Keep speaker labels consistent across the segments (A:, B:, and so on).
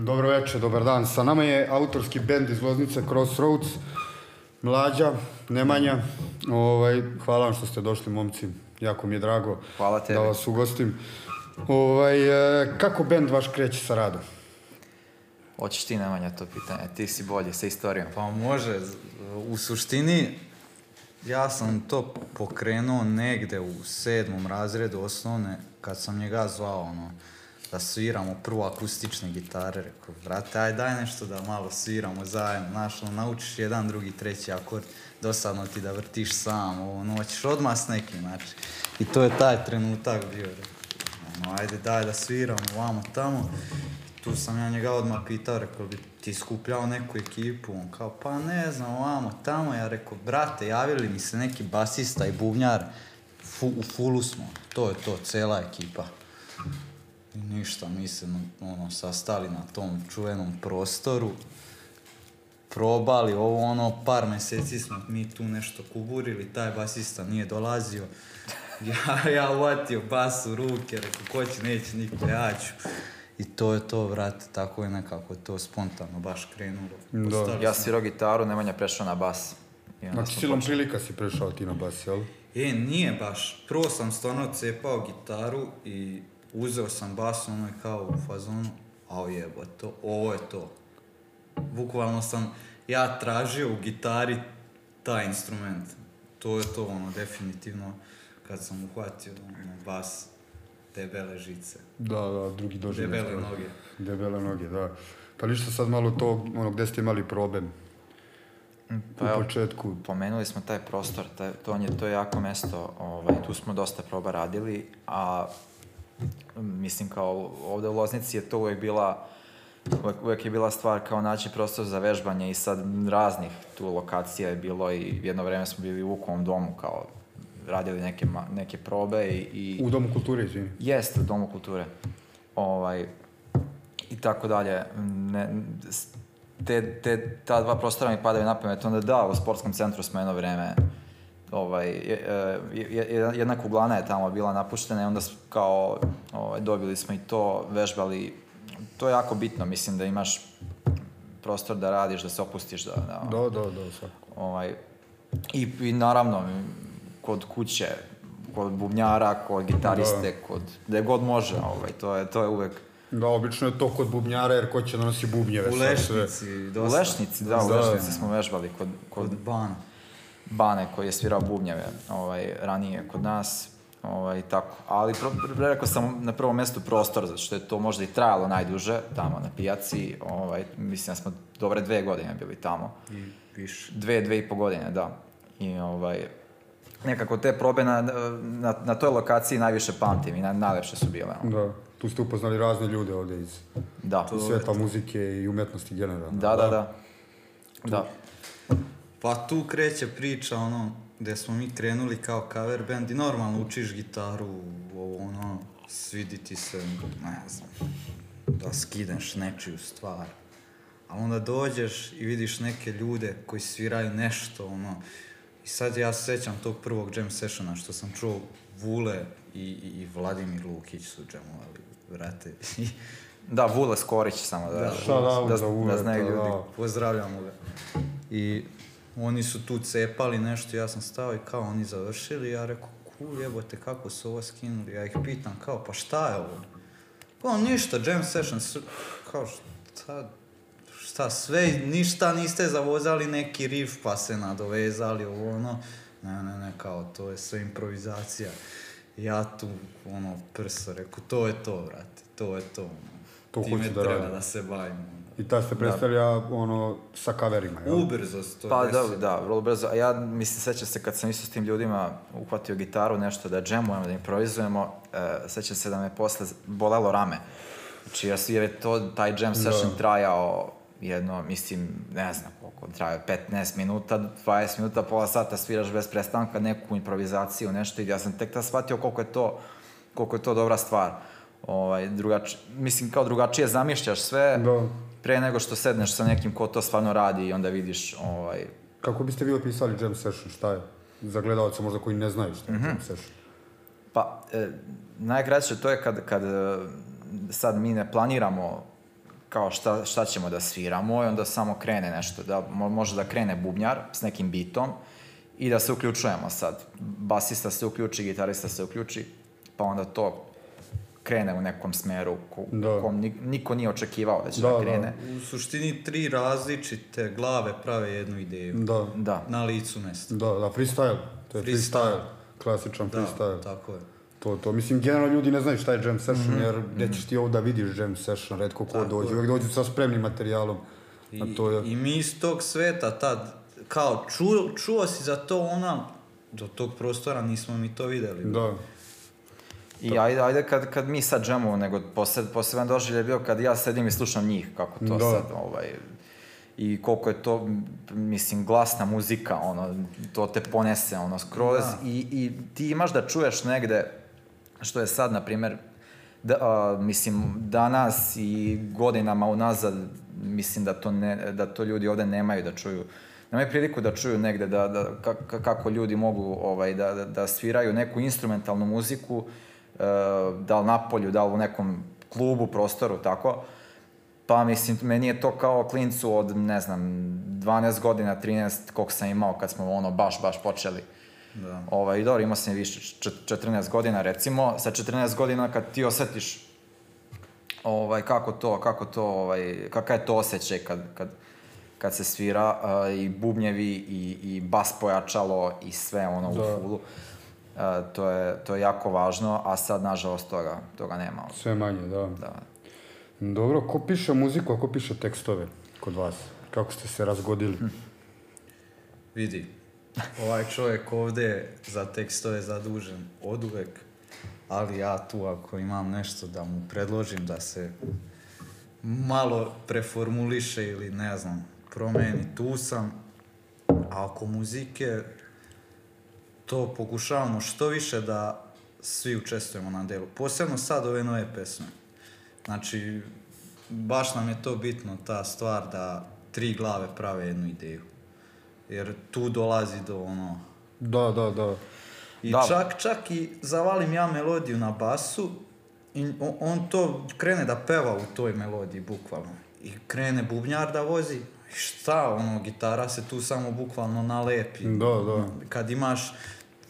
A: Dobro večer, dobar dan. Sa nama je autorski bend iz Loznice Crossroads, Mlađa, Nemanja. Ovaj, hvala vam što ste došli, momci. Jako mi je drago hvala tebe. da vas ugostim. Ovaj, e, kako bend vaš kreće sa radom?
B: Hoćeš ti Nemanja to pitanje, ti si bolje sa istorijom.
C: Pa može, u suštini ja sam to pokrenuo negde u sedmom razredu osnovne kad sam njega zvao ono da sviramo prvo akustične gitare, rekao, brate, aj daj nešto da malo sviramo zajedno, znaš, ono, naučiš jedan, drugi, treći akord, dosadno ti da vrtiš sam, ono, hoćeš odmah s nekim, znači. I to je taj trenutak bio, rekao, ono, ajde, daj da sviramo, vamo, tamo. tu sam ja njega odmah pitao, rekao, bi ti skupljao neku ekipu, on kao, pa ne znam, vamo, tamo, ja rekao, brate, javili mi se neki basista i bubnjar, Fu, u fulu smo, to je to, cela ekipa. I ništa, mi se ono, sastali na tom čuvenom prostoru, probali ovo ono, par meseci smo mi tu nešto kuburili, taj basista nije dolazio. Ja, ja uvatio bas u ruke, rekao, ko će, neće niko, ja ću. I to je to, vrat, tako je nekako to spontano baš krenulo.
B: Da. Ja svirao gitaru, Nemanja prešao na bas.
A: Ja znači, silom prilika si prešao ti na bas, jel?
C: E, nije baš. Prvo sam stvarno cepao gitaru i uzeo sam bas, ono je kao u fazonu, a jeba to, ovo je to. Bukvalno sam ja tražio u gitari taj instrument. To je to, ono, definitivno, kad sam uhvatio ono, bas, debele žice.
A: Da, da, drugi doživljaj.
C: Debele strane. noge.
A: Debele noge, da. Pa ništa sad malo to, ono, gde ste imali problem?
B: Pa u evo, početku. Pomenuli smo taj prostor, taj, to, je, to je jako mesto, ovaj, tu smo dosta proba radili, a mislim kao ovde u Loznici je to uvek bila uvek, uvek je bila stvar kao naći prostor za vežbanje i sad raznih tu lokacija je bilo i jedno vreme smo bili u Vukovom domu kao radili neke, neke probe i, i...
A: U Domu kulture, izvini.
B: Jeste, u Domu kulture. Ovaj, I tako dalje. Ne, te, te, ta dva prostora mi padaju na pamet. Onda da, u sportskom centru smo jedno vreme ovaj, jedna kuglana je tamo bila napuštena i onda kao ovaj, dobili smo i to, vežbali. To je jako bitno, mislim da imaš prostor da radiš, da se opustiš. Da,
A: da, do, da, do, da, do, da, svako. Ovaj,
B: i, I naravno, kod kuće, kod bubnjara, kod gitariste, da. kod, gde god može, ovaj, to, je, to je uvek
A: Da, obično je to kod bubnjara, jer ko će da nosi
C: bubnjeve.
B: U lešnici,
C: dosta.
B: U lešnici, da, da u lešnici smo vežbali.
C: Kod, kod, kod bana.
B: Bane koji je svirao bubnjeve ovaj, ranije kod nas, ovaj, tako. Ali pro, rekao sam na prvom mestu prostor, zato što je to možda i trajalo najduže tamo na pijaci. Ovaj, mislim da smo dobre dve godine bili tamo.
C: I više.
B: Dve, dve i po godine, da. I ovaj, nekako te probe na, na, na toj lokaciji najviše pamtim i na, najlepše su bile.
A: Ovaj. Da. Tu ste upoznali razne ljude ovde iz da. sveta muzike i umetnosti generalno.
B: Da, da, da. da. da.
C: Pa tu kreće priča, ono, gde smo mi krenuli kao cover band i normalno učiš gitaru, ovo, ono, sviditi se, ne znam, da skidaš nečiju stvar. A onda dođeš i vidiš neke ljude koji sviraju nešto, ono, i sad ja sećam tog prvog jam sessiona što sam čuo Vule i, i, i Vladimir Lukić su jamovali, vrate.
B: da, Vule Skorić samo
A: da, da,
B: da, da, da, da, da znaju
A: ljudi. Da.
C: Pozdravljamo ga. I oni su tu cepali nešto, ja sam stao i kao oni završili, ja rekao, cool, jebote, kako su ovo skinuli, ja ih pitam, kao, pa šta je ovo? Kao, pa ništa, jam session, kao, šta, šta, sve, ništa niste zavozali neki riff, pa se nadovezali, ovo, ono, ne, ne, ne, kao, to je sve improvizacija. Ja tu, ono, prso, rekao, to je to, brate, to je to, ono. To Time da treba da se bavimo.
A: I ta
C: se
A: da. predstavlja da. ono sa kaverima,
C: jel? Ubrzo se to
B: Pa da, da, vrlo brzo. A ja mislim, sećam se kad sam isto s tim ljudima uhvatio gitaru, nešto da džemujemo, da improvizujemo, uh, sećam se da me posle bolelo rame. Znači, ja jer je to, taj jam da. session da. trajao jedno, mislim, ne znam koliko trajao 15 minuta, 20 minuta, pola sata sviraš bez prestanka neku improvizaciju, nešto i ja sam tek tad shvatio koliko je to, koliko je to dobra stvar. Ovaj, drugač, mislim, kao drugačije zamišljaš sve, da pre nego što sedneš sa nekim ko to stvarno radi i onda vidiš ovaj...
A: Kako biste vi opisali jam session? Šta je? Za gledalce možda koji ne znaju šta je mm -hmm. jam mhm. session.
B: Pa, e, najkraće to je kad, kad e, sad mi ne planiramo kao šta, šta ćemo da sviramo i onda samo krene nešto, da može da krene bubnjar s nekim bitom i da se uključujemo sad. Basista se uključi, gitarista se uključi, pa onda to krene u nekom smeru ko, da. kom niko nije očekivao da će da, da, da. krene. Da.
C: U suštini tri različite glave prave jednu ideju. Da. da. Na licu mesta.
A: Da, da, freestyle. To je freestyle. freestyle. Klasičan da,
C: tako je.
A: To, to. Mislim, generalno ljudi ne znaju šta je jam session, mm -hmm. jer mhm. gde ćeš ti ovo da vidiš jam session, redko ko tako dođe. Uvijek dođu sa spremnim materijalom.
C: I, to je... I mi iz tog sveta tad, kao, čuo, čuo si za to ona, do tog prostora nismo mi to videli. Da.
B: I ajde, ajde kad, kad mi sad džemamo, nego poseb, poseban doživlje je bio kad ja sedim i slušam njih, kako to da. sad, ovaj, i koliko je to, mislim, glasna muzika, ono, to te ponese, ono, skroz, da. i, i ti imaš da čuješ negde, što je sad, na primer, da, a, mislim, danas i godinama unazad, mislim da to, ne, da to ljudi ovde nemaju da čuju, nemaju priliku da čuju negde da, da, kako ljudi mogu ovaj, da, da, da sviraju neku instrumentalnu muziku, uh, Eh, da li napolju, da li u nekom klubu, prostoru, tako. Pa mislim, meni je to kao klincu od, ne znam, 12 godina, 13, koliko sam imao kad smo ono baš, baš počeli. Da. Ovaj, dobro, imao sam više, 14 godina recimo. Sa 14 godina kad ti osetiš ovaj, kako to, kako to, ovaj, kakav je to osjećaj kad, kad, kad se svira uh, i bubnjevi i, i bas pojačalo i sve ono da. u fulu to, je, to je jako važno, a sad, nažalost, toga, toga nema.
A: Sve manje, da. da. Dobro, ko piše muziku, a ko piše tekstove kod vas? Kako ste se razgodili? Hm.
C: Vidi, ovaj čovjek ovde za tekstove zadužen od uvek, ali ja tu ako imam nešto da mu predložim da se malo preformuliše ili ne znam, promeni, tu sam. A oko muzike, to pokušavamo što više da svi učestvujemo na delu. Posebno sad ove nove pesme. Znači, baš nam je to bitno, ta stvar da tri glave prave jednu ideju. Jer tu dolazi do ono...
A: Da, da, da.
C: I da. čak, čak i zavalim ja melodiju na basu i on to krene da peva u toj melodiji, bukvalno. I krene bubnjar da vozi, šta ono, gitara se tu samo bukvalno nalepi.
A: Da, da.
C: Kad imaš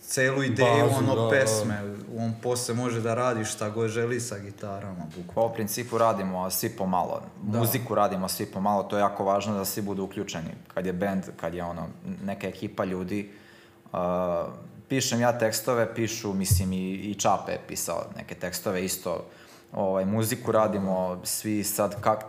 C: celu ideju Bazu, da, ono da, da, pesme. On posle može da radi šta god želi sa gitarama.
B: Bukva. Po pa principu radimo svi pomalo. Da. Muziku radimo svi pomalo. To je jako važno da svi budu uključeni. Kad je band, kad je ono, neka ekipa ljudi, uh, pišem ja tekstove, pišu, mislim, i, i Čape je pisao neke tekstove isto. Ovaj, muziku radimo svi sad kak,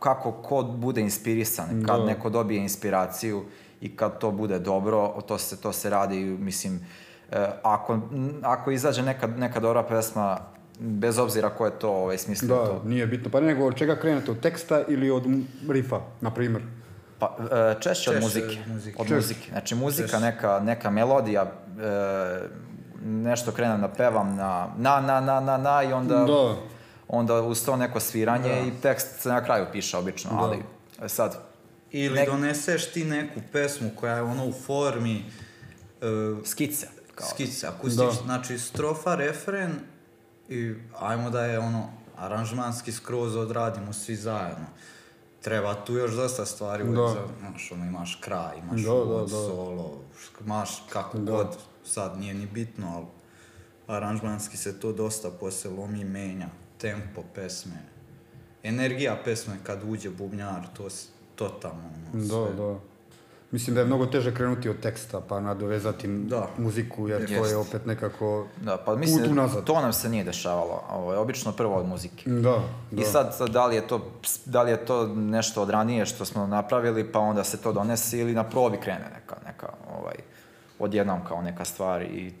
B: kako kod bude inspirisan, kad da. neko dobije inspiraciju i kad to bude dobro, to se, to se radi, mislim, uh, e, ako, ako izađe neka, neka dobra pesma, bez obzira ko je to ovaj, smislio. Da, to.
A: nije bitno. Pa nego od čega krenete, od teksta ili od rifa, na primjer?
B: Pa, češće, eh, češće od muzike. muzike. Od češće. muzike. Znači muzika, češće. neka, neka melodija, e, nešto krenem da pevam na na, na, na, na, na i onda... Da. Onda uz to neko sviranje da. i tekst se na kraju piše obično, da. ali e, sad...
C: Ili nek... doneseš ti neku pesmu koja je ono u formi...
B: E, Skice.
C: Kao. Da Skica, akustič, da. znači strofa, refren i ajmo da je ono aranžmanski skroz odradimo svi zajedno. Treba tu još dosta stvari da. uvijek, znaš, ono imaš kraj, imaš da, da uvod, da, da. solo, imaš kako da. god, sad nije ni bitno, ali aranžmanski se to dosta posle lomi menja, tempo pesme, energija pesme kad uđe bubnjar, to totalno ono, da, sve. Da, da.
A: Mislim da je mnogo teže krenuti od teksta pa nadovezati da. muziku jer Jest. to je opet nekako da, pa mislim, put unazad.
B: To nam se nije dešavalo. Ovo je obično prvo od muzike.
A: Da,
B: da. I sad, sad da, li je to, da li je to nešto od ranije što smo napravili pa onda se to donese ili na probi krene neka, neka ovaj, odjednom kao neka stvar i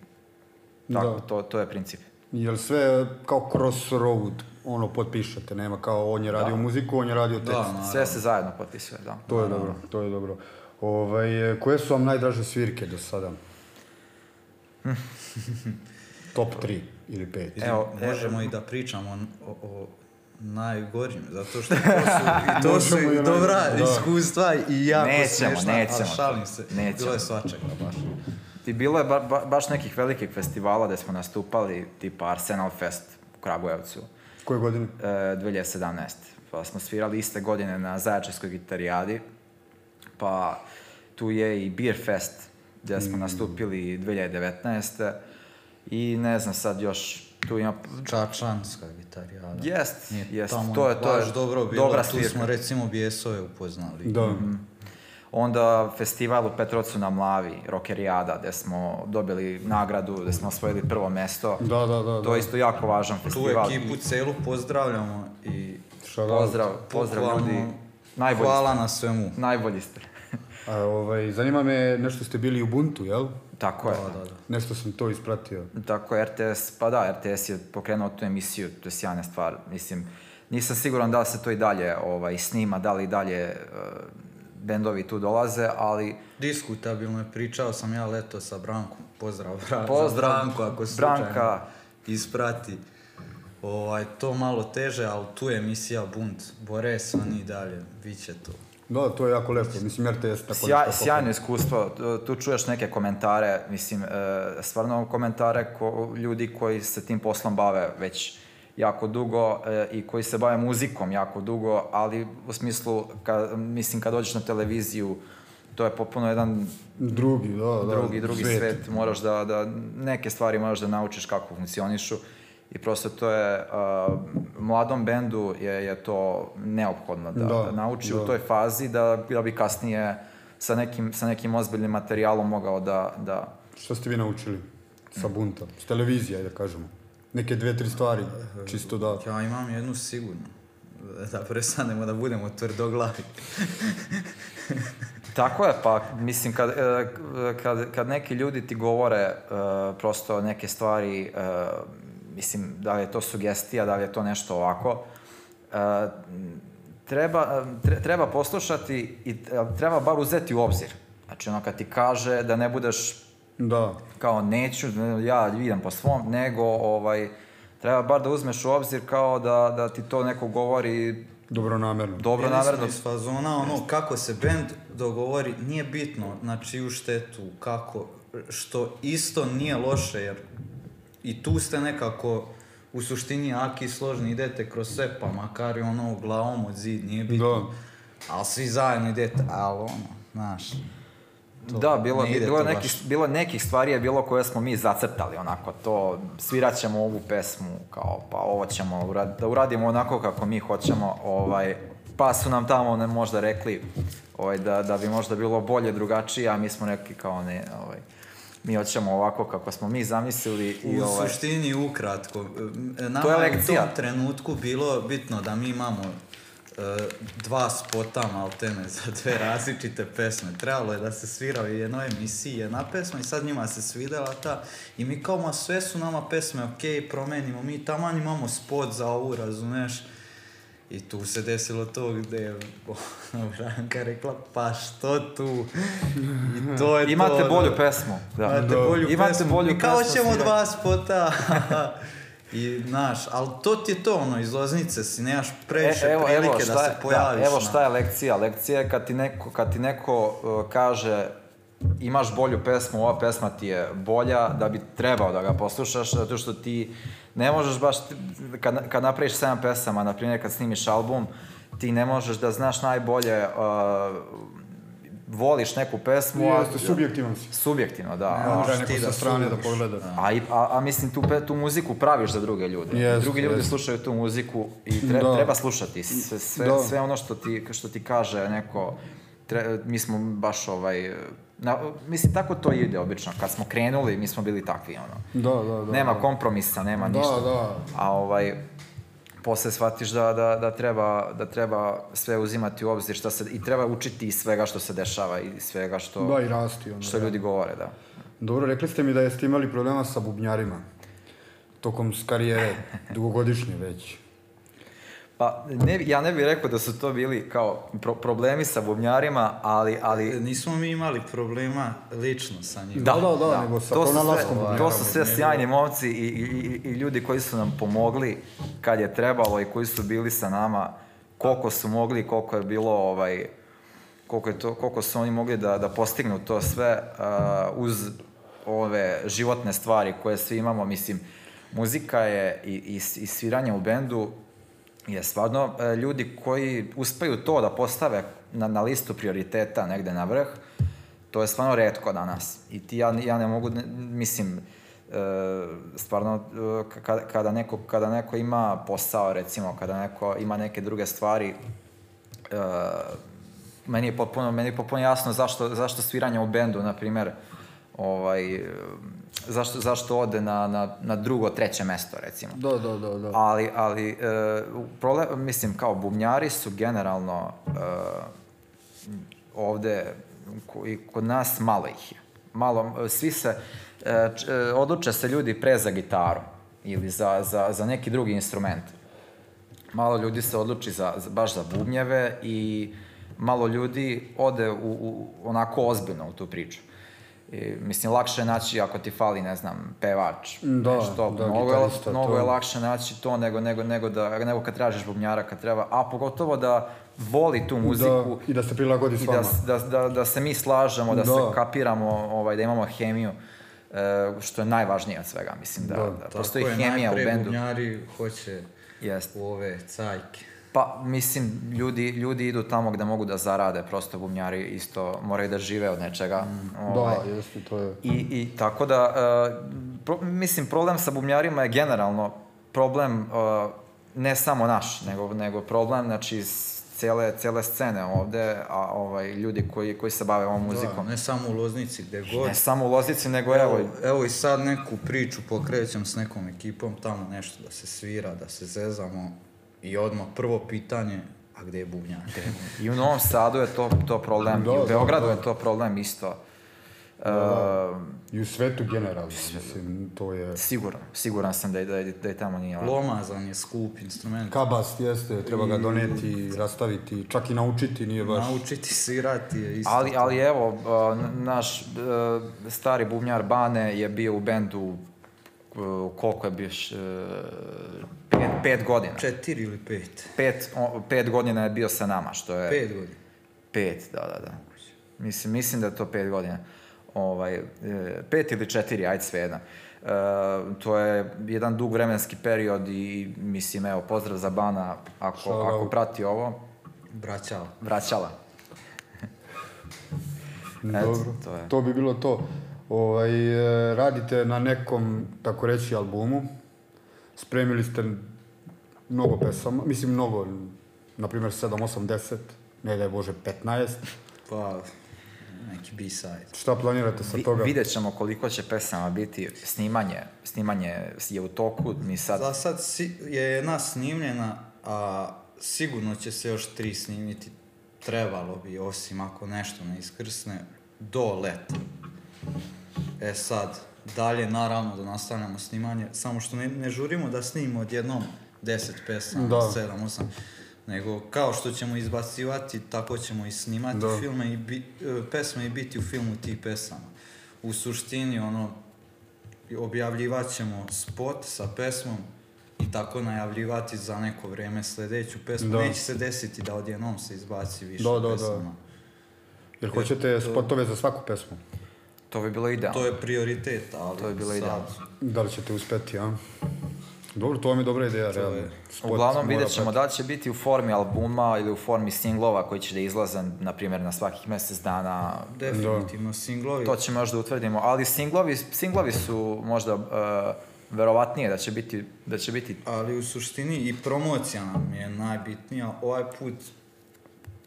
B: tako, da. to, to je princip.
A: Jel sve kao crossroad ono potpišete, nema kao on je radio da. muziku, on je radio da,
B: tekst. Da, sve se zajedno potpisuje, da.
A: To je dobro, to je dobro. Ovaj, e, koje su vam najdraže svirke do sada? Top 3 ili 5?
C: Evo, e, možemo i da pričamo o, o najgorim, zato što to su, i to su i dobra da. iskustva i jako nećemo, smiješna, nećemo, ali šalim se, nećemo. bilo je svačega da, baš.
B: I bilo je ba, ba, baš nekih velikih festivala gde smo nastupali, tipa Arsenal Fest u Kragujevcu.
A: Koje godine? E,
B: 2017. Pa smo svirali iste godine na Zaječarskoj gitarijadi, pa tu je i Beer Fest gde smo mm. nastupili 2019. I ne znam sad još tu ima...
C: Čačanska gitarijada.
B: Jest,
C: jest, to je, to je dobro bilo, dobra Tu smo recimo Bjesove upoznali. Da. Mm.
B: Onda festival u Petrovcu na Mlavi, Rokerijada, gde smo dobili nagradu, gde smo osvojili prvo mesto.
A: Da, da,
B: da.
A: To
B: je da. isto jako važan festival.
C: Tu ekipu celu pozdravljamo i... Pozdrav, pozdrav, pozdrav ljudi.
B: Najbolji Hvala ste. na svemu. Najbolji ste.
A: A, ovaj, zanima me, nešto ste bili u Ubuntu, jel?
B: Tako je. Da, da, da.
A: Nešto sam to ispratio.
B: Tako je, RTS, pa da, RTS je pokrenuo tu emisiju, to je sjajna stvar, mislim, nisam siguran da se to i dalje ovaj, snima, da li i dalje uh, bendovi tu dolaze, ali...
C: Diskutabilno je, pričao sam ja leto sa Brankom, pozdrav, bra... pozdrav Branko,
B: ako slučajno Branka.
C: isprati. Ovaj, to malo teže, ali tu je emisija Bunt, bore se oni i dalje, bit će
A: to. Da, to je jako lepo. Mislim, RTS tako Sja,
B: nešto. Sjajno iskustvo. Tu čuješ neke komentare, mislim, e, stvarno komentare ko, ljudi koji se tim poslom bave već jako dugo e, i koji se bave muzikom jako dugo, ali u smislu, ka, mislim, kad dođeš na televiziju, to je potpuno jedan
A: drugi, da,
B: da, drugi, drugi svet. svet. Moraš da, da, neke stvari moraš da naučiš kako funkcionišu. Uh, i prosto to je uh, mladom bendu je, je to neophodno da, da, da nauči da. u toj fazi da, da bi kasnije sa nekim, sa nekim ozbiljnim materijalom mogao da, da...
A: Šta ste vi naučili sa bunta? S televizije, da kažemo. Neke dve, tri stvari, čisto da...
C: Ja imam jednu sigurno. Da prestanemo da budemo tvrdoglavi.
B: Tako je, pa mislim kad, e, kad, kad neki ljudi ti govore uh, prosto neke stvari uh, mislim, da li je to sugestija, da li je to nešto ovako, e, treba, treba poslušati i e, treba bar uzeti u obzir. Znači, ono, kad ti kaže da ne budeš da. kao neću, ja idem po svom, nego ovaj, treba bar da uzmeš u obzir kao da, da ti to neko govori
A: Dobronamerno. Dobronamerno.
C: Bili iz fazona ono kako se bend dogovori, nije bitno na čiju štetu, kako, što isto nije loše jer i tu ste nekako u suštini aki složni, idete kroz sve, pa makar i ono glavom od zid, nije bitno. Da. Ali svi zajedno idete, ali ono, znaš.
B: To da, bilo, ne bilo, nekih, bilo nekih stvari je bilo koje smo mi zacrtali, onako to, svirat ćemo ovu pesmu, kao pa ovo ćemo urad, da uradimo onako kako mi hoćemo, ovaj, pa su nam tamo ne, možda rekli ovaj, da, da bi možda bilo bolje drugačije, a mi smo rekli kao ne, ovaj, mi hoćemo ovako kako smo mi zamislili.
C: I u ovaj... suštini ukratko. E, nama to je lekcija. u tom trenutku bilo bitno da mi imamo e, dva spota maltene za dve različite pesme. Trebalo je da se svira u jednoj emisiji jedna pesma i sad njima se svidela ta i mi kao ma sve su nama pesme ok, promenimo mi tamo imamo spot za ovu razumeš I tu se desilo to gde je Branka rekla, pa što tu? I to je
B: Imate to, bolju da. pesmu.
C: Da.
B: Imate
C: bolju Imate pesmu. Bolju I kao pesmu ćemo svirati. dva spota. I, znaš, ali to ti je to, ono, iz loznice si, nemaš previše e, evo, prilike da da, evo, šta, da se pojaviš. Da,
B: evo šta je lekcija. Lekcija je kad ti neko, kad ti neko uh, kaže imaš bolju pesmu, ova pesma ti je bolja, da bi trebao da ga poslušaš, zato što ti ne možeš baš, kad, kad napraviš 7 pesama, na primjer kad snimiš album, ti ne možeš da znaš najbolje uh, voliš neku pesmu, Jeste, a...
A: Jeste,
B: subjektivan
A: si.
B: Subjektivno,
A: da.
B: Ne,
A: možeš ti da strane da pogleda.
B: A, a, a mislim, tu, tu muziku praviš za druge ljude. Jeste, Drugi ljudi jeste. slušaju tu muziku i tre, da. treba slušati sve, sve, da. sve ono što ti, što ti kaže neko... Tre, mi smo baš ovaj Na, mislim, tako to ide obično. Kad smo krenuli, mi smo bili takvi, ono.
A: Da, da, da.
B: Nema kompromisa, nema da, ništa. Da, da. A ovaj, posle shvatiš da, da, da, treba, da treba sve uzimati u obzir šta se, i treba učiti iz svega što se dešava i svega što, da,
A: i rasti,
B: ono, što da. ljudi govore. Da.
A: Dobro, rekli ste mi da jeste imali problema sa bubnjarima tokom karijere, dugogodišnje već.
B: Pa ne, ja ne bih rekao da su to bili kao pro, problemi sa bubnjarima, ali, ali... E,
C: nismo mi imali problema lično sa njima.
A: Da, da, da, da. da. Nego
B: sa to, su sve, to su sve sjajni momci i, i, i, ljudi koji su nam pomogli kad je trebalo i koji su bili sa nama koliko su mogli, koliko je bilo ovaj, koliko, je to, koliko su oni mogli da, da postignu to sve uh, uz ove životne stvari koje svi imamo, mislim, muzika je i, i, i sviranje u bendu je stvarno e, ljudi koji uspeju to da postave na, na listu prioriteta negde na vrh, to je stvarno redko danas. I ti, ja, ja ne mogu, mislim, e, stvarno e, kada, kada, neko, kada neko ima posao recimo, kada neko ima neke druge stvari meni je potpuno, meni je potpuno jasno zašto, zašto sviranje u bendu, na primer, uh, ovaj, zašto, zašto ode na, na, na drugo, treće mesto, recimo.
A: Do, da, do, da, do, da, do.
B: Ali, ali e, prole, mislim, kao bubnjari su generalno e, ovde, i kod nas malo ih je. Malo, e, svi se, e, e odluče se ljudi pre za gitaru ili za, za, za neki drugi instrument. Malo ljudi se odluči za, za, baš za bubnjeve i malo ljudi ode u, u, onako ozbiljno u tu priču. I, mislim, lakše je naći ako ti fali, ne znam, pevač, da, nešto. Da, mnogo je, mnogo to. je lakše naći to nego, nego, nego, da, nego kad tražiš bubnjara, kad treba, a pogotovo da voli tu da, muziku.
A: Da, I da se prilagodi da s vama.
B: Da, da, da, da se mi slažemo, da, da. se kapiramo, ovaj, da imamo hemiju. Uh, što je najvažnije od svega, mislim da, da, da
C: postoji hemija u bendu. Tako je, najpre hoće yes. u ove cajke.
B: Pa, mislim, ljudi, ljudi idu tamo gde mogu da zarade, prosto bumnjari isto moraju da žive od nečega.
A: Mm, ovaj. Da, jeste, to je.
B: I, i tako da, uh, pro, mislim, problem sa bumnjarima je generalno problem, uh, ne samo naš, nego, nego problem, znači, cele, cele scene ovde, a ovaj, ljudi koji, koji se bave ovom da, muzikom. Da,
C: ne samo u Loznici, gde god.
B: Ne samo u Loznici, nego
C: evo... Evo, evo i sad neku priču pokrećem s nekom ekipom, tamo nešto da se svira, da se zezamo, I odmah prvo pitanje, a gde je bubnjar?
B: I u Novom Sadu je to, to problem, da, i u da, Beogradu da, da. je to problem isto. Da, da. Uh,
A: I u svetu generalno, mislim, to je...
B: Siguran, siguran sam da je, da je, da je tamo nije...
C: Lomazan je skup instrument.
A: Kabast jeste, treba ga doneti, I... rastaviti, čak i naučiti nije baš...
C: Naučiti svirati je isto.
B: Ali, ali evo, naš e, stari bubnjar Bane je bio u bendu E, koliko je bio š, e, pet, pet godina.
C: Četiri ili pet? Pet,
B: o, pet godina je bio sa nama, što je...
C: Pet
B: godina? Pet, da, da, da. Mislim, mislim da je to pet godina. Ovaj, e, pet ili četiri, ajde sve jedno. E, to je jedan dug vremenski period i mislim, evo, pozdrav za Bana ako, Šalo. ako prati ovo.
C: Vraćala.
B: Braćala.
A: Dobro, Eto, to, je. to bi bilo to. Ovaj, e, radite na nekom, tako reći, albumu. Spremili ste mnogo pesama, mislim mnogo, na primjer 7, 8, 10, ne da je Bože 15.
C: Pa, neki B-side.
A: Šta planirate sa Vi, toga?
B: Vidjet ćemo koliko će pesama biti. Snimanje, snimanje je u toku, mi sad...
C: Za sad si, je jedna snimljena, a sigurno će se još tri snimiti. Trebalo bi, osim ako nešto ne iskrsne, do leta. E sad, dalje naravno da nastavljamo snimanje, samo što ne, ne žurimo da snimimo odjednom 10 pesama, da. 7, 8, nego kao što ćemo izbacivati, tako ćemo i snimati da. filme i bi, e, pesme i biti u filmu tih pesama. U suštini, ono, objavljivat ćemo spot sa pesmom i tako najavljivati za neko vreme sledeću pesmu. Da. Neće se desiti da odjednom se izbaci više da, da, da. pesama. Da.
A: Jer hoćete Jer, spotove za svaku pesmu?
B: To bi bilo
C: idealno. To je prioritet, ali to je bilo sad... idealno.
A: Da li ćete uspeti, a? Dobro, to vam je dobra ideja, realno. Je.
B: Spot Uglavnom vidjet ćemo da će biti u formi albuma ili u formi singlova koji će da izlaze, na primjer, na svakih mjesec dana.
C: Definitivno, singlovi.
B: To ćemo još da utvrdimo, ali singlovi, singlovi su možda uh, verovatnije da će, biti, da će biti...
C: Ali u suštini i promocija nam je najbitnija. Ovaj put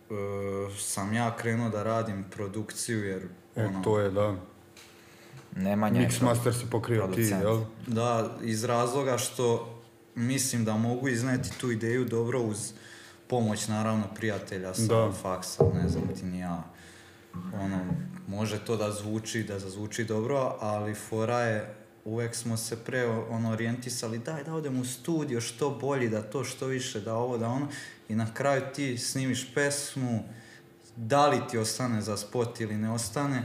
C: uh, sam ja krenuo da radim produkciju jer
A: E, ono, to je, da. Nemanja Mixmaster si pokrio producent. ti, jel?
C: Da, iz razloga što mislim da mogu izneti tu ideju dobro uz pomoć naravno prijatelja sa da. faksa, ne znam ti ni ja. Ono, može to da zvuči, da zazvuči dobro, ali fora je uvek smo se pre ono, orijentisali daj da odem u studio što bolji, da to što više, da ovo, da ono i na kraju ti snimiš pesmu da li ti ostane za spot ili ne ostane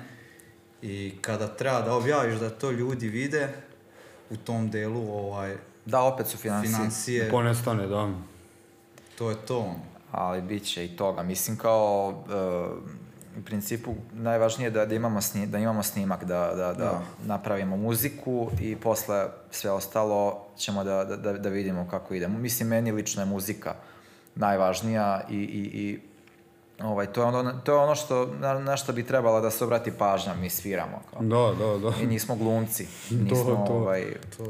C: i kada treba da objaviš da to ljudi vide u tom delu ovaj
B: da opet su financije, financije da
A: ponestane da
C: to je to
B: ali bit će i toga mislim kao uh, u principu najvažnije je da, da, imamo sni, da imamo snimak da, da, da, da, napravimo muziku i posle sve ostalo ćemo da, da, da vidimo kako idemo mislim meni lično je muzika najvažnija i, i, i Ovaj, to, je ono, to je ono što, na, na što bi trebala da se obrati pažnja, mi sviramo.
A: Kao. Da, da, da. I
B: nismo glumci. Nismo, to, to, ovaj, to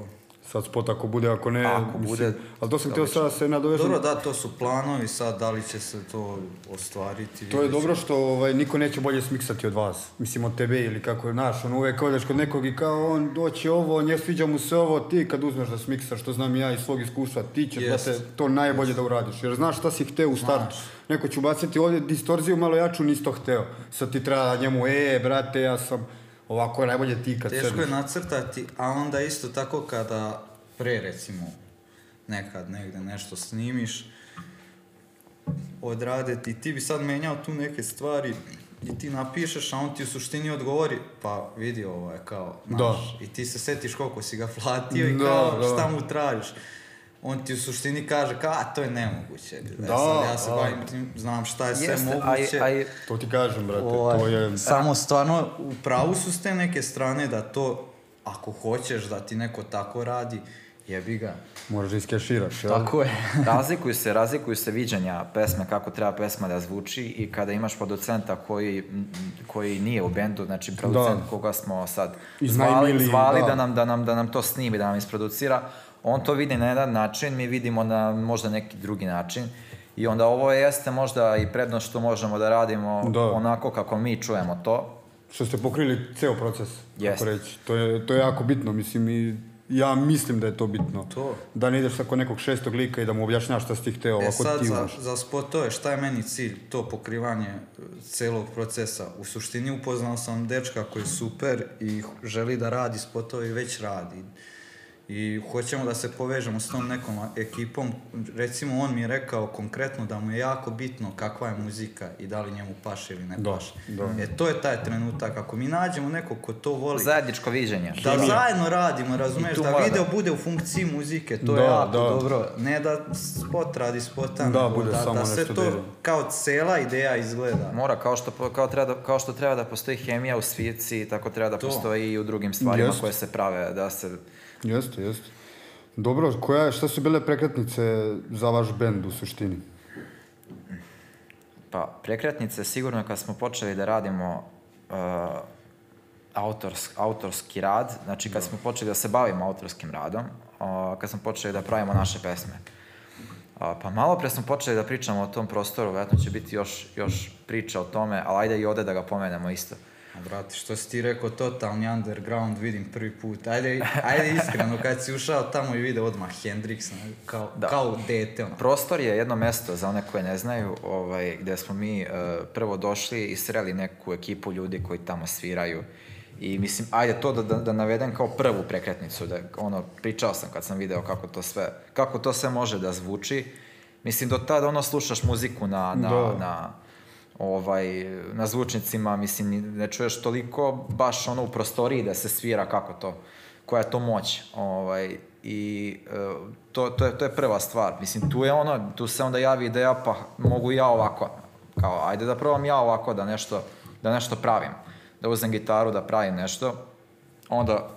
A: sad spot ako bude, ako ne...
B: Ako mislim, bude...
A: Ali to sam da htio sada se nadovežem.
C: Dobro, da, to su planovi sad, da li će se to ostvariti.
A: To je dobro što ovaj, niko neće bolje smiksati od vas. Mislim, od tebe ili kako je naš. On uvek odeš kod nekog i kao on doći ovo, ne sviđa mu se ovo, ti kad uzmeš da smiksaš, što znam ja iz svog iskustva, ti ćeš yes. da te to najbolje yes. da uradiš. Jer znaš šta si hteo u startu. Neko će ubaciti ovdje distorziju malo jaču, nisto hteo. Sad ti treba njemu, e, brate, ja sam ovako je najbolje ti kad
C: Teško je nacrtati, a onda isto tako kada pre recimo nekad negde nešto snimiš, odraditi, ti bi sad menjao tu neke stvari i ti napišeš, a on ti u suštini odgovori, pa vidi ovo je kao, da. znaš, da. i ti se setiš koliko si ga platio da, i kao da. šta mu tražiš on ti u suštini kaže ka, a, to je nemoguće. Da, da ja se a... bavim tim, znam šta je sve jeste, moguće. Aj, aj,
A: to ti kažem, brate, ovaj, to je...
C: Samo stvarno, u pravu su s te neke strane da to, ako hoćeš da ti neko tako radi, jebi ga.
A: Moraš
C: da
A: iskeširaš, jel?
B: Tako
A: je.
B: razlikuju se, razlikuju se viđanja pesme, kako treba pesma da zvuči i kada imaš producenta koji, koji nije u bendu, znači producent da. koga smo sad zvali, zvali da. da. nam, da, nam, da nam to snimi, da nam isproducira, on to vidi na jedan način, mi vidimo na možda neki drugi način. I onda ovo jeste možda i prednost što možemo da radimo da. onako kako mi čujemo to.
A: Što ste pokrili ceo proces, yes. reći. To je, to je jako bitno, mislim, i ja mislim da je to bitno. To. Da ne ideš tako nekog šestog lika i da mu objašnjaš šta si ti hteo, e ovako e sad, za,
C: za, spot za je, šta je meni cilj? To pokrivanje e, celog procesa. U suštini upoznao sam dečka koji je super i želi da radi spotove i već radi i hoćemo da se povežemo s tom nekom ekipom. Recimo, on mi je rekao konkretno da mu je jako bitno kakva je muzika i da li njemu paše ili ne da, paše. Do. Da. E, to je taj trenutak. Ako mi nađemo nekog ko to voli...
B: Zajedničko viđenje.
C: Da Hemija. zajedno radimo, razumeš, da video da- bude u funkciji muzike, to do, je jako do. dobro. Ne da spot radi spota, da, bude da, samo da se to dira. kao cela ideja izgleda.
B: Mora, kao što, kao, treba da, kao što treba da postoji hemija u svici, tako treba da to. postoji i u drugim stvarima Just. koje se prave, da se
A: Jeste, jeste. Dobro, koja, šta su bile prekretnice za vaš bend u suštini?
B: Pa, prekretnice sigurno kad smo počeli da radimo uh, autorsk, autorski rad, znači kad da. smo počeli da se bavimo autorskim radom, uh, kad smo počeli da pravimo naše pesme. Uh, pa malo pre smo počeli da pričamo o tom prostoru, vjerojatno će biti još, još priča o tome, ali ajde i ovde da ga pomenemo isto. Uh,
C: Brate, što si ti rekao totalni underground, vidim prvi put. Ajde, ajde iskreno, kad si ušao tamo i video odmah Hendrixa, kao, da. kao dete. Ono.
B: Prostor je jedno mesto, za one koje ne znaju, ovaj, gde smo mi uh, prvo došli i sreli neku ekipu ljudi koji tamo sviraju. I mislim, ajde to da, da, da navedem kao prvu prekretnicu, da ono, pričao sam kad sam video kako to sve, kako to sve može da zvuči. Mislim, do tada ono slušaš muziku na, na, da. na ovaj, na zvučnicima, mislim, ne čuješ toliko baš ono u prostoriji da se svira kako to, koja je to moć. Ovaj, I e, to, to, je, to je prva stvar. Mislim, tu je ono, tu se onda javi ideja, pa mogu ja ovako. Kao, ajde da probam ja ovako da nešto, da nešto pravim. Da uzem gitaru, da pravim nešto. Onda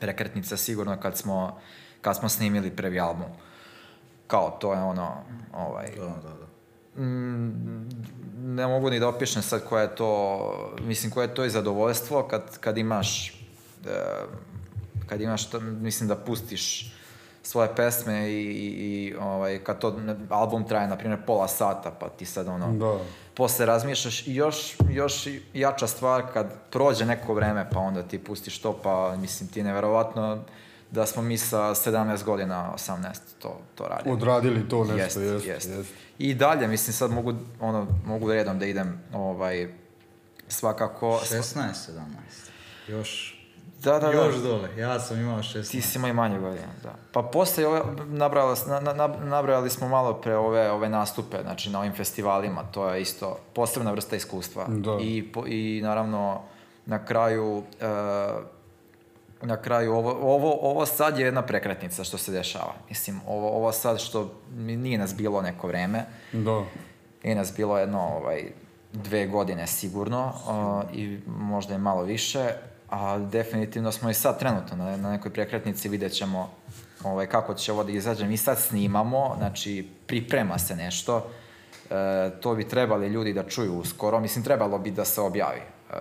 B: prekretnica sigurno kad smo, kad smo snimili prvi album. Kao, to je ono, ovaj... Da, da, da. Mm, ne mogu ni da opišem sad koje je to, mislim, koje je to i zadovoljstvo kad, kad imaš, e, kad imaš, to, mislim, da pustiš svoje pesme i, i, i ovaj, kad to album traje, na primjer, pola sata, pa ti sad ono, da. posle razmišljaš i još, još jača stvar kad prođe neko vreme, pa onda ti pustiš to, pa mislim, ti je neverovatno, da smo mi sa 17 godina, 18, to, to radili.
A: Odradili to nešto, jest, jest, jest.
B: I dalje, mislim, sad mogu, ono, mogu redom da idem, ovaj, svakako...
C: 16, 17, još... Da, da, da. još da. dole, ja sam imao 16.
B: Ti si imao i manje godina, da. Pa posle ove, nabrali, na, na, nabrali smo malo pre ove, ove nastupe, znači na ovim festivalima, to je isto posebna vrsta iskustva. Da. I, po, i naravno, na kraju... Uh, na kraju ovo, ovo, ovo sad je jedna prekretnica što se dešava. Mislim, ovo, ovo sad što nije nas bilo neko vreme. Da. Nije nas bilo jedno ovaj, dve godine sigurno uh, i možda i malo više, a definitivno smo i sad trenutno na, na nekoj prekretnici vidjet ćemo ovaj, kako će ovo da izađe. Mi sad snimamo, znači priprema se nešto, e, to bi trebali ljudi da čuju uskoro, mislim trebalo bi da se objavi. E,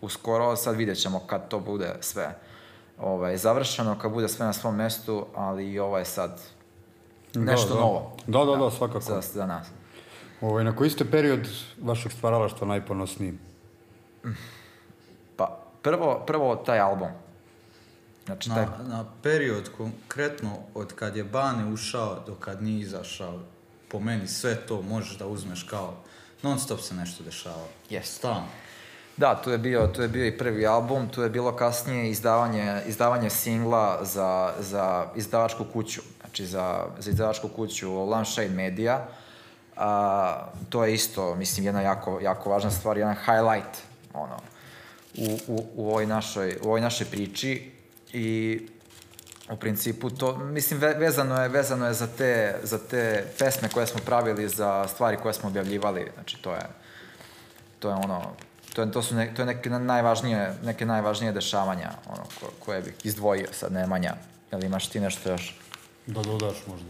B: uskoro sad vidjet ćemo kad to bude sve ovaj, završeno, kad bude sve na svom mestu, ali i ovo je sad da, nešto da,
A: da.
B: novo.
A: Da, da, da, svakako. Za,
B: za nas.
A: Ovaj, na koji ste period vašeg stvaralaštva najponosniji?
B: Pa, prvo, prvo taj album.
C: Znači, taj... Na, period konkretno od kad je Bane ušao do kad nije izašao, po meni sve to možeš da uzmeš kao non stop se nešto dešava.
B: Yes. Stalno. Da, to je bio, to je bio i prvi album, to je bilo kasnije izdavanje, izdavanje singla za, za izdavačku kuću, znači za, za izdavačku kuću Lampshade Media. A, to je isto, mislim, jedna jako, jako važna stvar, jedan highlight ono, u, u, u, ovoj, našoj, u ovoj našoj priči i u principu to, mislim, vezano je, vezano je za te, za te pesme koje smo pravili, za stvari koje smo objavljivali, znači to je, to je ono, to, to su ne, to je neke najvažnije, neke najvažnije dešavanja ono, ko, koje bih izdvojio sad Nemanja. Jel imaš ti nešto još?
C: Da dodaš možda.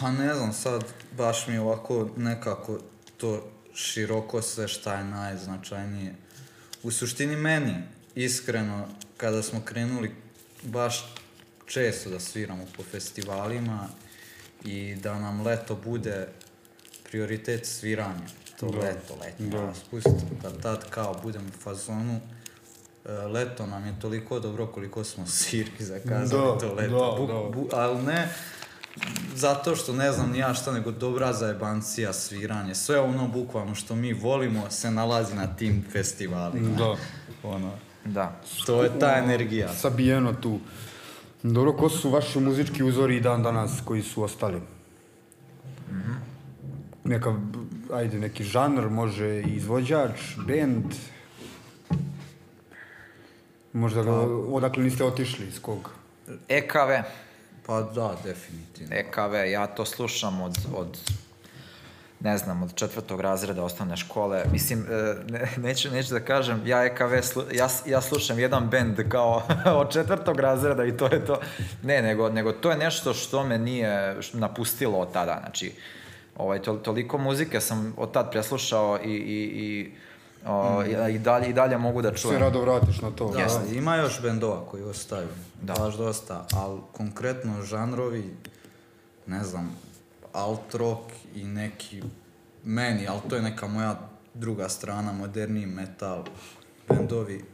C: Pa ne znam, sad baš mi ovako nekako to široko sve šta je najznačajnije. U suštini meni, iskreno, kada smo krenuli baš često da sviramo po festivalima i da nam leto bude prioritet sviranja to da. leto, letnja da. raspust, da tad kao budem u fazonu, e, leto nam je toliko dobro koliko smo sirki zakazali da, to da, leto. Da, bu, bu, ali ne, zato što ne znam ja šta, nego dobra zajebancija, sviranje, sve ono bukvalno što mi volimo se nalazi na tim festivalima. Da. Ono, da. To je ta energija.
A: Sabijeno tu. Dobro, ko su vaši muzički uzori i dan danas koji su ostali? Mm -hmm. Neka ajde, neki žanr, može izvođač, bend? Možda ga, pa- odakle niste otišli, iz kog?
B: EKV.
C: Pa da, definitivno.
B: EKV, ja to slušam od, od ne znam, od četvrtog razreda osnovne škole. Mislim, e, ne, neću, neću da kažem, ja EKV, slu, ja, ja slušam jedan bend kao od četvrtog razreda i to je to. Ne, nego, nego to je nešto što me nije napustilo od tada. Znači, uh, Ovaj, to, toliko muzike sam od tad preslušao i, i, i O, mm. i, dalje, I dalje mogu da čujem.
A: Se rado vratiš na to.
C: Da, Jasne. ima još bendova koji ostaju, da. baš dosta, ali konkretno žanrovi, ne znam, alt rock i neki, meni, ali to je neka moja druga strana, moderni metal, bendovi,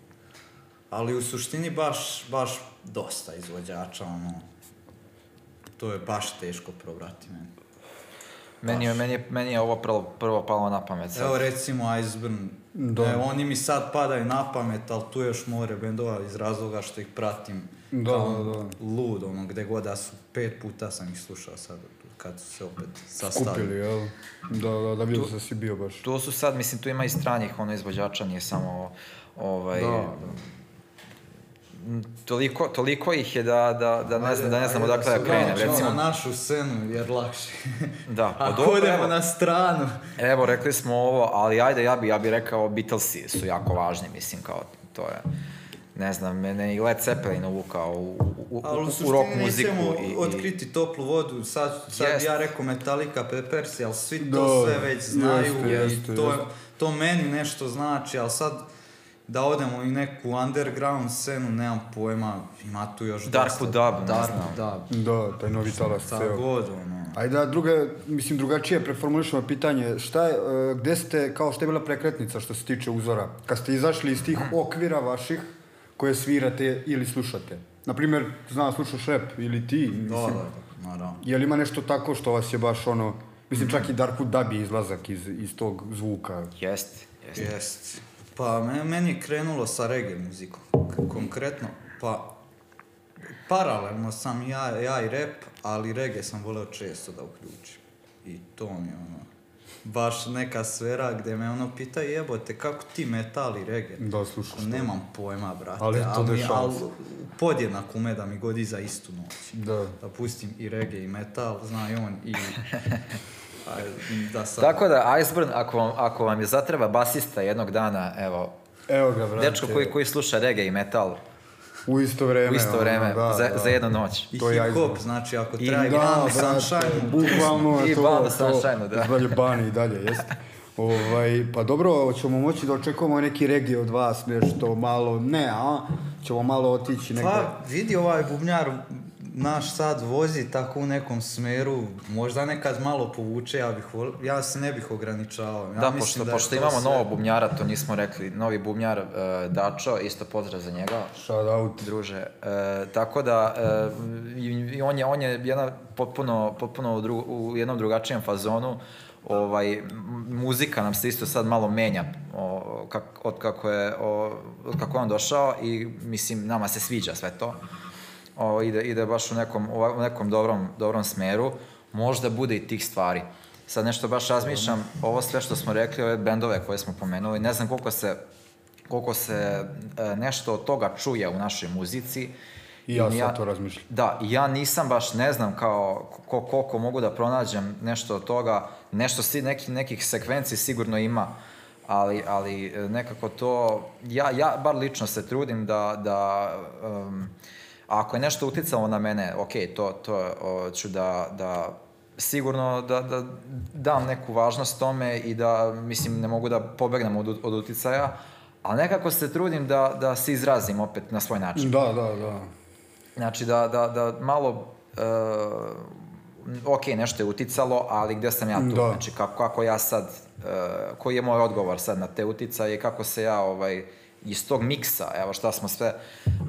C: ali u suštini baš, baš dosta izvođača, ono, to je baš teško probrati meni. Meni
B: je, meni, je, meni je ovo prvo, prvo palo na pamet.
C: Sad. Evo recimo Iceburn. Da. E, oni mi sad padaju na pamet, ali tu je još more bendova iz razloga što ih pratim. Da, kao da, da. Lud, ono, gde god da su. Pet puta sam ih slušao sad kad su se opet
A: sastavili. Kupili, jel? Da, da, da vidim da si bio baš.
B: To su sad, mislim, tu ima i stranih ono izvođača, nije samo ovaj... Da, da toliko, toliko ih je da, da, da, ne, znam, da ne znam odakle da krenem. Recimo,
C: na našu scenu, jer lakše.
B: da,
C: pa Ako odemo na stranu.
B: Evo, rekli smo ovo, ali ajde, ja bi, ja bi rekao, Beatlesi su jako važni, mislim, kao to je ne znam, mene i Led Zeppelin uvukao u, u, Ali u, u rock muziku.
C: Ali u otkriti toplu vodu, sad, sad yes. ja rekao Metallica, Peppers, ali svi to da, sve već znaju jest, i to, jest. to meni nešto znači, ali sad da odemo i neku underground scenu, nemam pojma, ima tu još Darko dosta. Darku
A: Dub, Darku Dub. Da, taj novi talas
C: ceo. Šta god, ono.
A: Ajde, da, druga, mislim, drugačije preformulišemo pitanje. Šta je, e, gde ste, kao što je bila prekretnica što se tiče uzora? Kad ste izašli iz tih okvira vaših koje svirate ili slušate? Naprimjer, znam, slušaš rap ili ti,
C: mislim. Da, da, da, da.
A: Je li ima nešto tako što vas je baš ono... Mislim, čak i mm. Darko Dab je izlazak iz, iz tog zvuka.
B: Jeste,
C: jeste. Jeste. Pa meni je krenulo sa reggae muzikom, konkretno, pa paralelno sam ja, ja i rap, ali reggae sam voleo često da uključim. I to mi je ono, baš neka sfera gde me ono pita jebote kako ti metal i reggae.
A: Da, slušaš.
C: Nemam pojma, brate. Ali to ali, ali podjednak ume da mi godi za istu noć. Da. Da pustim i reggae i metal, zna i on i
B: da sam... Tako da, Iceburn, ako vam, ako vam je zatreba basista jednog dana, evo,
A: evo ga, brate.
B: Dečko koji, koji sluša reggae i metal,
A: u isto vreme.
B: U isto vreme,
A: ono, da,
B: za, da. za jednu noć.
C: I to hip hop, znači ako traje
A: da,
C: Sunshine.
B: Bukvalno to. I Bound
A: Sunshine, da. Dalje Bani i dalje, jeste. Ovaj, pa dobro, ćemo moći da očekujemo neki regije od vas, nešto malo, ne, a? Ćemo malo otići negde. Pa,
C: vidi ovaj bubnjar, naš sad vozi tako u nekom smeru, možda nekad malo povuče, ja, bih, ja se ne bih ograničavao. Ja
B: da, mislim pošto, da pošto imamo sve... novog bubnjara, to nismo rekli, novi bubnjar uh, Dačo, isto pozdrav za njega.
A: Shout out.
B: Druže. Uh, tako da, uh, i on, je, on je jedna potpuno, potpuno u, dru, u jednom drugačijem fazonu, ovaj, muzika nam se isto sad malo menja o, kak, od kako je, o, kako je on došao i mislim nama se sviđa sve to ovo, ide, ide baš u nekom, u nekom dobrom, dobrom smeru, možda bude i tih stvari. Sad nešto baš razmišljam, ovo sve što smo rekli, ove bendove koje smo pomenuli, ne znam koliko se, koliko se e, nešto od toga čuje u našoj muzici,
A: I ja sam ja, to razmišljam.
B: Da, ja nisam baš, ne znam kao ko, koliko mogu da pronađem nešto od toga, nešto si, neki, nekih sekvenci sigurno ima, ali, ali e, nekako to, ja, ja bar lično se trudim da, da um, A ako je nešto uticalo na mene, ok, to, to o, ću da, da sigurno da, da dam neku važnost tome i da, mislim, ne mogu da pobegnem od, od uticaja, ali nekako se trudim da, da se izrazim opet na svoj način.
A: Da, da, da.
B: Znači, da, da, da malo e, ok, nešto je uticalo, ali gde sam ja tu? Da. Znači, kako, kako ja sad, uh, koji je moj odgovor sad na te uticaje, kako se ja ovaj, iz tog miksa, evo šta smo sve,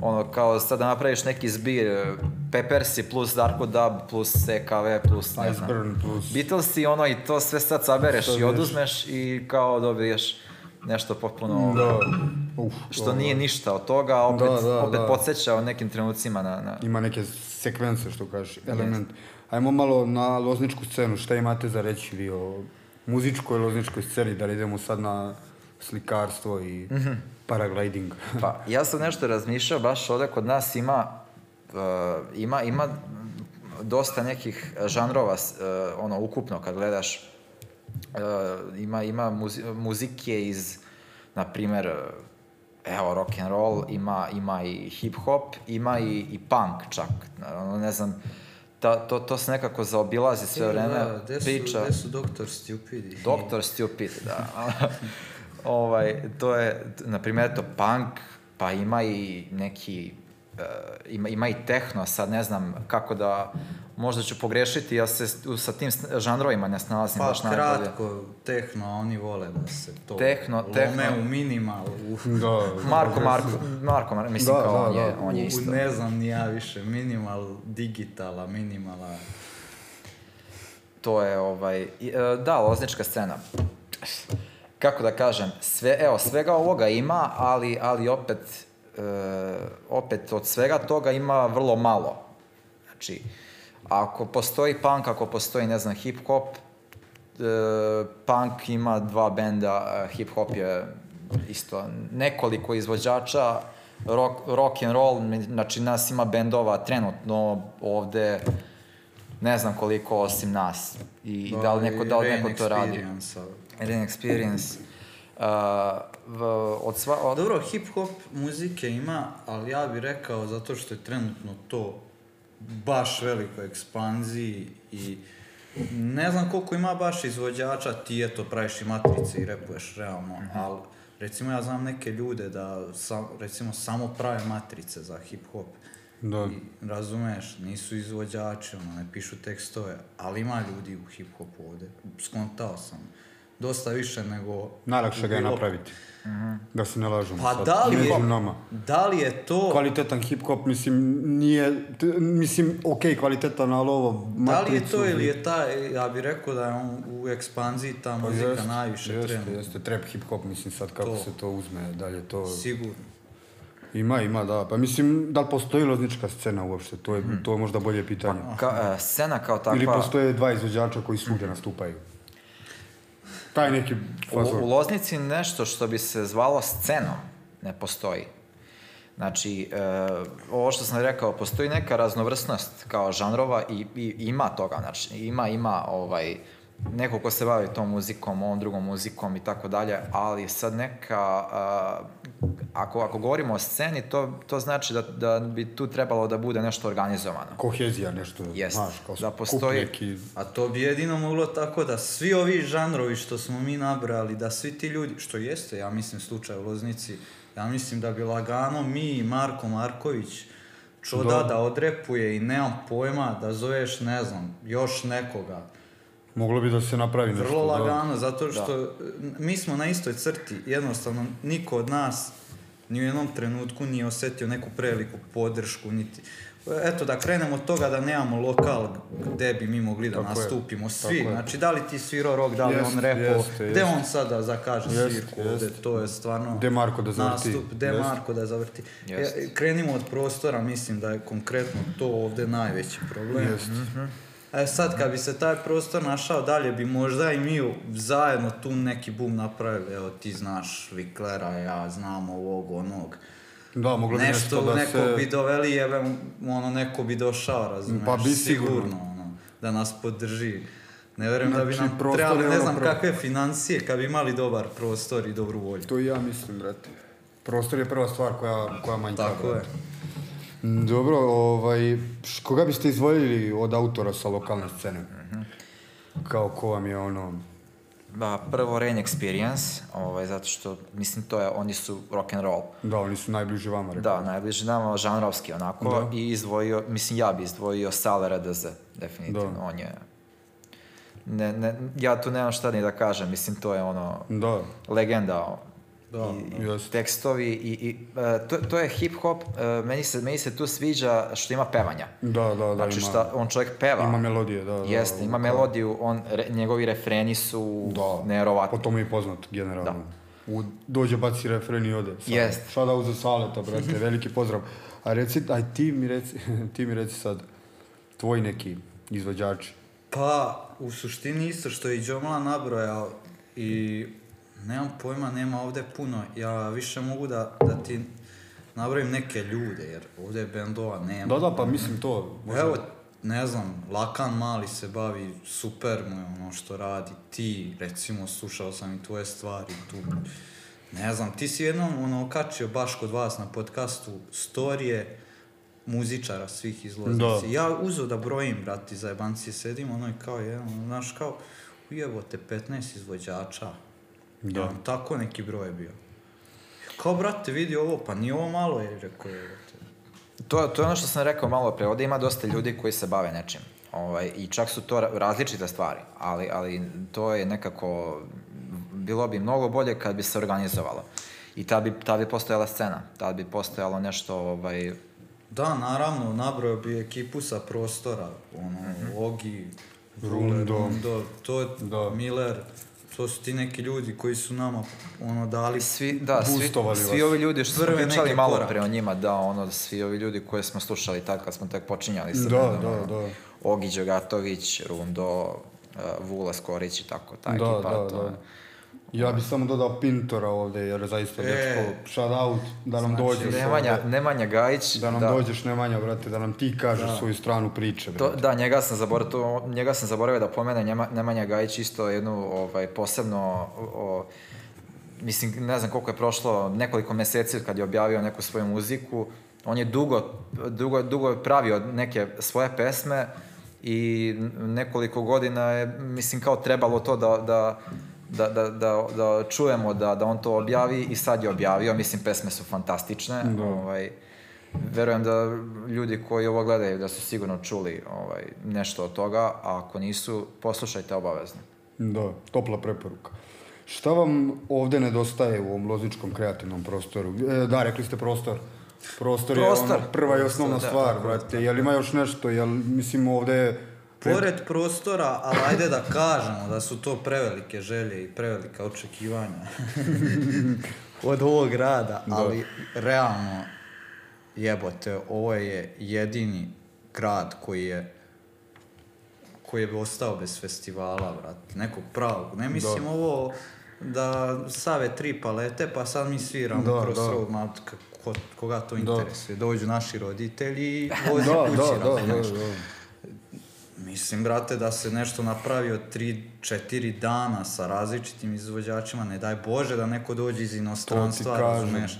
B: ono, kao sada da napraviš neki zbir, eh, Peppersi plus Darko Dub plus CKV
A: plus... Iceburn
B: plus... Beatles i ono, i to sve sad sabereš i oduzmeš i kao dobiješ nešto potpuno...
A: Da.
B: Uf, što da, nije da. ništa od toga, a opet, da, da opet da. podsjeća o nekim trenucima na, na...
A: Ima neke sekvence, što kažeš, element. Ajmo malo na lozničku scenu, šta imate za reći vi o muzičkoj lozničkoj sceni, da li idemo sad na slikarstvo i mm -hmm. paragliding.
B: pa, ja sam nešto razmišljao, baš ovde kod nas ima, uh, ima, ima dosta nekih žanrova, uh, ono, ukupno kad gledaš, uh, ima, ima muzi muzike iz, na primer evo, rock and roll, ima, ima i hip hop, ima i, i punk čak, ono, ne znam, ta, to, to se nekako zaobilazi sve vreme. Da, gde su, Priča.
C: Gde su doktor stupidi?
B: Doktor stupid, da. ovaj, to je, na primjer, to punk, pa ima i neki, uh, ima, ima i tehno, sad ne znam kako da, možda ću pogrešiti, ja se sa tim žanrovima ne snalazim
C: pa, baš najbolje. Pa kratko, tehno, oni vole da se to
B: tehno,
C: lome
B: tehno.
C: u minimal. U...
A: Da,
B: Marko, Marko, Marko, Marko, mislim da, kao da, on, da, je, on je isto.
C: Ne znam ni ja više, minimal, digitala, minimala.
B: To je ovaj, e, da, loznička scena kako da kažem, sve, evo, svega ovoga ima, ali, ali opet, e, opet od svega toga ima vrlo malo. Znači, ako postoji punk, ako postoji, ne znam, hip-hop, e, punk ima dva benda, hip-hop je isto nekoliko izvođača, rock, rock and roll, znači nas ima bendova trenutno ovde, ne znam koliko osim nas. I, i da li ovaj, neko, da li neko to radi. Един experience. Uh, v, od sva, od...
C: Dobro, hip-hop muzike ima, ali ja bih rekao zato što je trenutno to baš velikoj ekspanziji i ne znam koliko ima baš izvođača, ti eto praviš i matrice i repuješ realno, mm -hmm. ali recimo ja znam neke ljude da sa, recimo samo prave matrice za hip-hop.
A: Da. I,
C: razumeš, nisu izvođači, ono, ne pišu tekstove, ali ima ljudi u hip-hopu ovde, skontao sam dosta više nego...
A: Najlakše ga je napraviti. Mm Da se ne lažemo
C: pa sad. Da li, je, nama. da li je to...
A: Kvalitetan hip-hop, mislim, nije... Mislim, ok, kvalitetan, ali ovo...
C: Da li je to ili je ta... Ja bih rekao da je on u ekspanziji ta pa muzika jest, najviše jeste, trenutno. Jeste, trap
A: hip-hop, mislim, sad kako to. se to uzme, da li je to...
C: Sigurno.
A: Ima, ima, da. Pa mislim, da li postoji loznička scena uopšte? To je, hmm. to je možda bolje pitanje.
B: Pa,
A: ka, uh,
B: scena kao takva...
A: Ili postoje dva izvođača koji svugdje nastupaju? taj neki
B: fazor. U, u Loznici nešto što bi se zvalo scenom ne postoji. Znači, e, ovo što sam rekao, postoji neka raznovrsnost kao žanrova i, i ima toga, znači, ima, ima ovaj, neko ko se bavi tom muzikom, ovom drugom muzikom i tako dalje, ali sad neka, uh, ako, ako govorimo o sceni, to, to znači da, da bi tu trebalo da bude nešto organizovano.
A: Kohezija nešto,
B: Jest,
A: znaš, kao da postoji... Neki...
C: A to bi jedino moglo tako da svi ovi žanrovi što smo mi nabrali, da svi ti ljudi, što jeste, ja mislim, slučaj u Loznici, ja mislim da bi lagano mi i Marko Marković, čuda da odrepuje i nemam pojma da zoveš, ne znam, još nekoga
A: Moglo bi da se napravi
C: nešto. Vrlo da. lagano, da. zato što da. mi smo na istoj crti. Jednostavno, niko od nas ni u jednom trenutku nije osetio neku preliku podršku, niti... Eto, da krenemo od toga da nemamo lokal gde bi mi mogli da Tako nastupimo je. svi. Tako znači, da li ti svirao rock, da li jest, on repo, gde on sada zakaže jest, svirku jest. to je stvarno...
A: Gde Marko da zavrti. Nastup,
C: gde Marko da zavrti. E, krenimo od prostora, mislim da je konkretno to ovde najveći problem. Jest. Mm -hmm. E sad, kad bi se taj prostor našao dalje, bi možda i mi zajedno tu neki bum napravili. Evo, ti znaš Viklera, ja znam ovog, onog.
A: Da, moglo bi
C: nešto, nešto
A: da
C: neko se... bi doveli, jebe, ono, neko bi došao, razumeš? Pa bi sigurno. sigurno ono, da nas podrži. Ne verujem znači, da bi znači, nam trebali, ne znam prostor. kakve financije, kad bi imali dobar prostor i dobru volju.
A: To
C: i
A: ja mislim, brate. Prostor je prva stvar koja, koja manjka.
C: Tako je.
A: Mm, dobro, ovaj, koga biste izvojili od autora sa lokalne scene? Mm -hmm. Kao ko vam je ono...
B: Da, prvo Rain Experience, ovaj, zato što, mislim, to je, oni su rock and roll.
A: Da, oni su najbliži vama,
B: rekao. Da, najbliži nama, žanrovski, onako, da. i izdvojio, mislim, ja bi izdvojio Sale RDZ, definitivno, da. on je... Ne, ne, ja tu nemam šta ni da kažem, mislim, to je ono...
A: Da.
B: Legenda
A: da, i, jest.
B: Da. tekstovi i, i uh, to, to je hip hop uh, e, meni se meni se tu sviđa što ima pevanja.
A: Da, da,
B: da. Znači ima, šta on čovjek peva.
A: Ima melodije,
B: da. da
A: Jeste,
B: da, ima da. melodiju, on re, njegovi refreni su da, neverovatni. Po
A: pa tome je poznat generalno. Da. U, dođe baci refren i ode.
B: Sad, Jest.
A: Šta da uze saleta, brate, veliki pozdrav. A reci, aj ti mi reci, ti mi reci sad, tvoj neki izvođač.
C: Pa, u suštini isto što je i Đomla nabrojao i nemam pojma, nema ovde puno. Ja više mogu da, da ti nabrojim neke ljude, jer ovde bendova nema.
A: Da, da, pa mislim to. Možda...
C: Evo, ne znam, Lakan Mali se bavi, super mu je ono što radi. Ti, recimo, slušao sam i tvoje stvari tu. Ne znam, ti si jednom ono, okačio baš kod vas na podcastu storije muzičara svih izloznici. Da. Ja uzo da brojim, brati, za jebanci sedim, ono je kao jedan, znaš, kao, ujevo te 15 izvođača Da. Ja, tako neki broj je bio. Kao, brate, vidi ovo, pa nije ovo malo, je rekao je.
B: To, to je ono što sam rekao malo pre, ovde ima dosta ljudi koji se bave nečim. Ovaj, I čak su to različite stvari, ali, ali to je nekako, bilo bi mnogo bolje kad bi se organizovalo. I ta bi, ta bi postojala scena, ta bi postojalo nešto ovaj,
C: Da, naravno, nabrojao bi ekipu sa prostora, ono, mm -hmm. Ogi,
A: Rundo, Rundo
C: to je da. Miller, to su ti neki ljudi koji su nama ono dali
B: svi da svi, svi ovi ljudi što smo pričali malo pre o njima da ono svi ovi ljudi koje smo slušali tad kad smo tek počinjali
A: sa da, da, ono, da.
B: Ogi Đogatović, Rundo, uh, Vula Skorić i tako ta da, ekipa da,
A: to, da. Ja bih samo dodao Pintora ovde, jer zaista, e, dečko, shout out, da nam znači, dođeš
B: Nemanja, ovde, Nemanja Gajić.
A: Da nam da. dođeš, Nemanja, brate, da nam ti kažeš da. svoju stranu priče.
B: Brate. To, da, njega sam, zaboravio, to, njega sam zaboravio da pomene, Nemanja Gajić isto jednu ovaj, posebno... O, mislim, ne znam koliko je prošlo, nekoliko meseci kad je objavio neku svoju muziku, on je dugo, dugo, dugo je pravio neke svoje pesme i nekoliko godina je, mislim, kao trebalo to da, da da, da, da, da čujemo da, da on to objavi i sad je objavio. Mislim, pesme su fantastične.
A: Da. Ovaj,
B: verujem da ljudi koji ovo gledaju da su sigurno čuli ovaj, nešto od toga, a ako nisu, poslušajte obavezno.
A: Da, topla preporuka. Šta vam ovde nedostaje u ovom lozičkom kreativnom prostoru? E, da, rekli ste prostor. Prostor, prostor. je ono prva i osnovna prostor, da, stvar, da, brate. Jel ima još nešto? Jel, mislim, ovde
C: Pored prostora, ali ajde da kažemo da su to prevelike želje i prevelika očekivanja od ovog rada, da. ali da. realno jebote, ovo je jedini grad koji je koji je ostao bez festivala, vrat, nekog pravog. Ne mislim da. ovo da save tri palete pa sad mi sviramo da,
A: kroz
C: da. koga to da. interesuje. Dođu naši roditelji i vozi da, kući
A: da, da, da, da, da
C: mislim, brate, da se nešto napravi od 3-4 dana sa različitim izvođačima, ne daj Bože da neko dođe iz inostranstva, razumeš,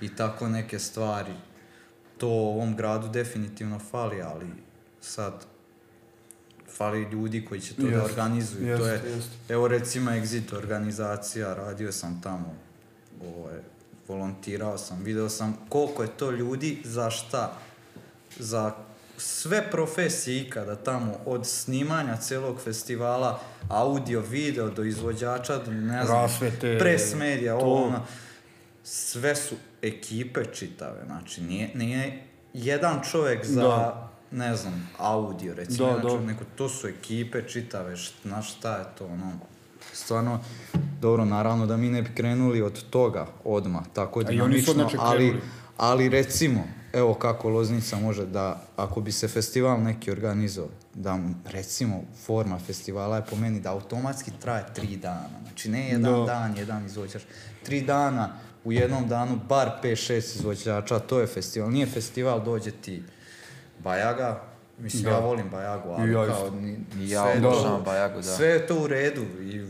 C: i tako neke stvari. To u ovom gradu definitivno fali, ali sad fali ljudi koji će to da jest, da organizuju. Jest, to je, jest. evo recimo Exit organizacija, radio sam tamo, ovaj, volontirao sam, video sam koliko je to ljudi, za šta, za sve profesije ikada tamo, od snimanja celog festivala, audio, video, do izvođača, do ne znam,
A: Rasvete,
C: pres medija, to... ovo, sve su ekipe čitave, znači nije, nije jedan čovek za,
A: da.
C: ne znam, audio, recimo,
A: da,
C: znači, da.
A: neko,
C: to su ekipe čitave, na šta je to, ono, stvarno, dobro, naravno da mi ne bi krenuli od toga odma, tako dinamično, ali, ali recimo, evo kako Loznica može da, ako bi se festival neki organizovao, da recimo forma festivala je po meni da automatski traje tri dana. Znači ne jedan no. Da. dan, jedan izvođač. Tri dana, u jednom danu bar 5-6 izvođača, to je festival. Nije festival, dođe ti Bajaga, mislim da. ja volim Bajagu,
B: ali ja kao ni, ni ja sve, do, Bajagu, da.
C: sve je to u redu i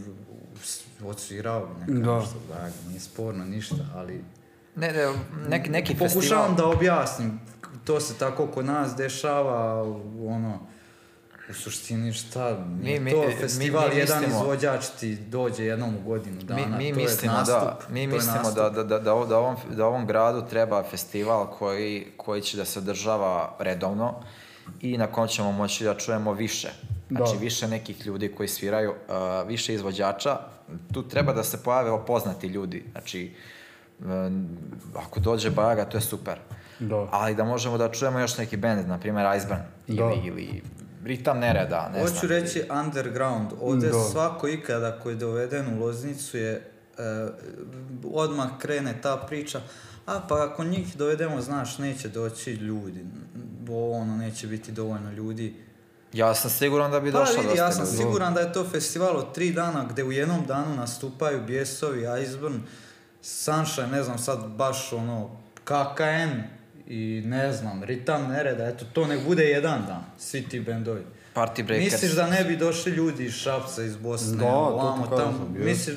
C: odsvirao neka da. nešto, Bajaga, nije sporno ništa, ali
B: Ne, ne, neki, neki Pokušavam festival.
C: da objasnim. To se tako kod nas dešava, ono, u suštini šta, mi, mi, to festival, mi, mi jedan
B: mislimo,
C: izvođač ti dođe jednom u godinu dana,
B: mi, mi to mislimo, je nastup. Da, mi mislimo da, da, da, da, ovom, da ovom gradu treba festival koji, koji će da se održava redovno i na kom ćemo moći da čujemo više. Znači, da. više nekih ljudi koji sviraju, uh, više izvođača. Tu treba da se pojave opoznati ljudi. Znači, uh, Eh, ako dođe Baga, to je super.
A: Da.
B: Ali da možemo da čujemo još neki bend, na primer Iceburn da. ili, da. ili Ritam nereda,
C: ne Hoću znam. Hoću reći underground. Ovde da. svako ikada koji je doveden u Loznicu je e, odmah krene ta priča a pa ako njih dovedemo, znaš, neće doći ljudi, bo ono, neće biti dovoljno ljudi.
B: Ja sam siguran da bi
C: pa, došlo vidi, ja sam siguran da je to festival od tri dana gde u jednom danu nastupaju Bjesovi, Iceburn, Sunshine, ne znam sad baš ono, KKN i ne znam, Ritam Nereda, eto to nek bude jedan dan, svi ti bendovi.
B: Party Breakers. Misliš
C: da ne bi došli ljudi iz Šapca, iz Bosne, da, ovamo, tamo, misliš,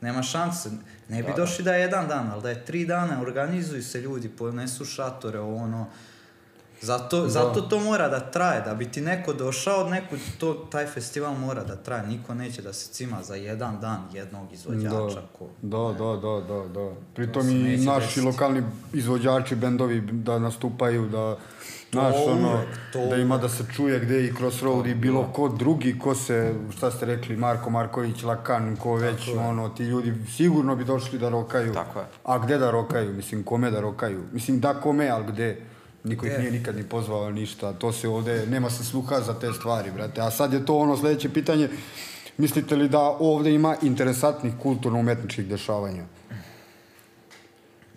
C: nema šanse, ne bi da. došli da je jedan dan, ali da je tri dana, organizuju se ljudi, ponesu šatore, ono, Zato, da. zato to mora da traje, da bi ti neko došao od nekud, to, taj festival mora da traje, niko neće da se cima za jedan dan jednog izvođača.
A: Da, da, da, da, da, da. Pritom i naši desiti. lokalni izvođači, bendovi da nastupaju, da, znaš, ono, to... da ima da se čuje gde i Crossroad to, i bilo da. ko drugi, ko se, šta ste rekli, Marko Marković, Lakan, ko već, Tako ono, ti ljudi sigurno bi došli da rokaju.
B: Tako je.
A: A gde da rokaju, mislim, kome da rokaju? Mislim, da kome, ali gde? Niko ih nije nikad ni pozvao ništa. To se ovde, nema se sluha za te stvari, brate. A sad je to ono sledeće pitanje. Mislite li da ovde ima interesantnih kulturno-umetničkih dešavanja?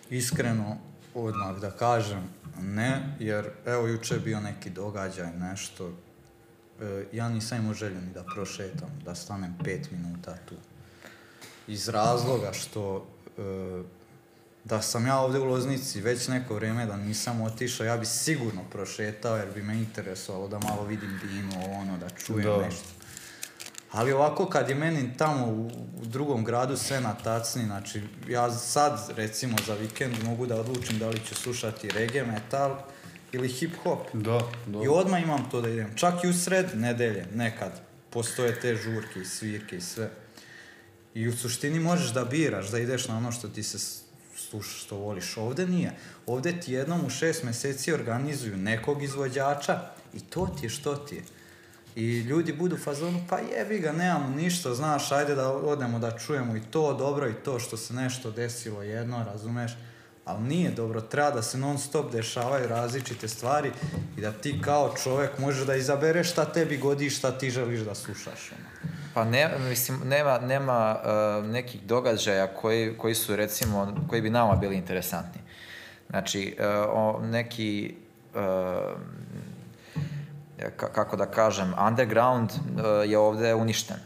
C: Iskreno, odmah da kažem, ne, jer evo juče je bio neki događaj, nešto. E, ja nisam imao želju ni da prošetam, da stanem pet minuta tu. Iz razloga što e, da sam ja ovde u Loznici već neko vreme da nisam otišao, ja bi sigurno prošetao jer bi me interesovalo da malo vidim dimu, ono, da čujem da. nešto. Ali ovako kad je meni tamo u, u drugom gradu sve na tacni, znači ja sad recimo za vikend mogu da odlučim da li ću slušati reggae, metal ili hip hop.
A: Da, da. I
C: odmah imam to da idem. Čak i u sred nedelje, nekad. Postoje te žurke i svirke i sve. I u suštini možeš da biraš, da ideš na ono što ti se slušaš što voliš. Ovde nije. Ovde ti jednom u šest meseci organizuju nekog izvođača i to ti je što ti je. I ljudi budu fazonu, pa jebi ga, nemamo ništa, znaš, ajde da odemo da čujemo i to dobro i to što se nešto desilo jedno, razumeš? ali nije dobro, treba da se non stop dešavaju različite stvari i da ti kao čovek možeš da izabereš šta tebi godi šta ti želiš da slušaš. Ono.
B: Pa ne, mislim, nema, nema uh, nekih događaja koji, koji su recimo, koji bi nama bili interesantni. Znači, uh, o, neki uh, kako da kažem, underground uh, je ovde uništen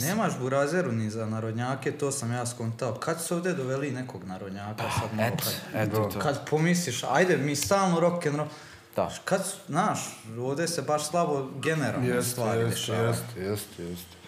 C: mislim. Nemaš burazeru ni za narodnjake, to sam ja skontao. Kad su ovde doveli nekog narodnjaka? Pa, sad malo et, kad, eto to. Kad pomisliš, ajde, mi stalno rock and roll.
B: Da.
C: Kad, znaš, ovde se baš slabo generalno
A: jest,
C: stvari jest, dešava. Jeste,
A: jeste, jeste.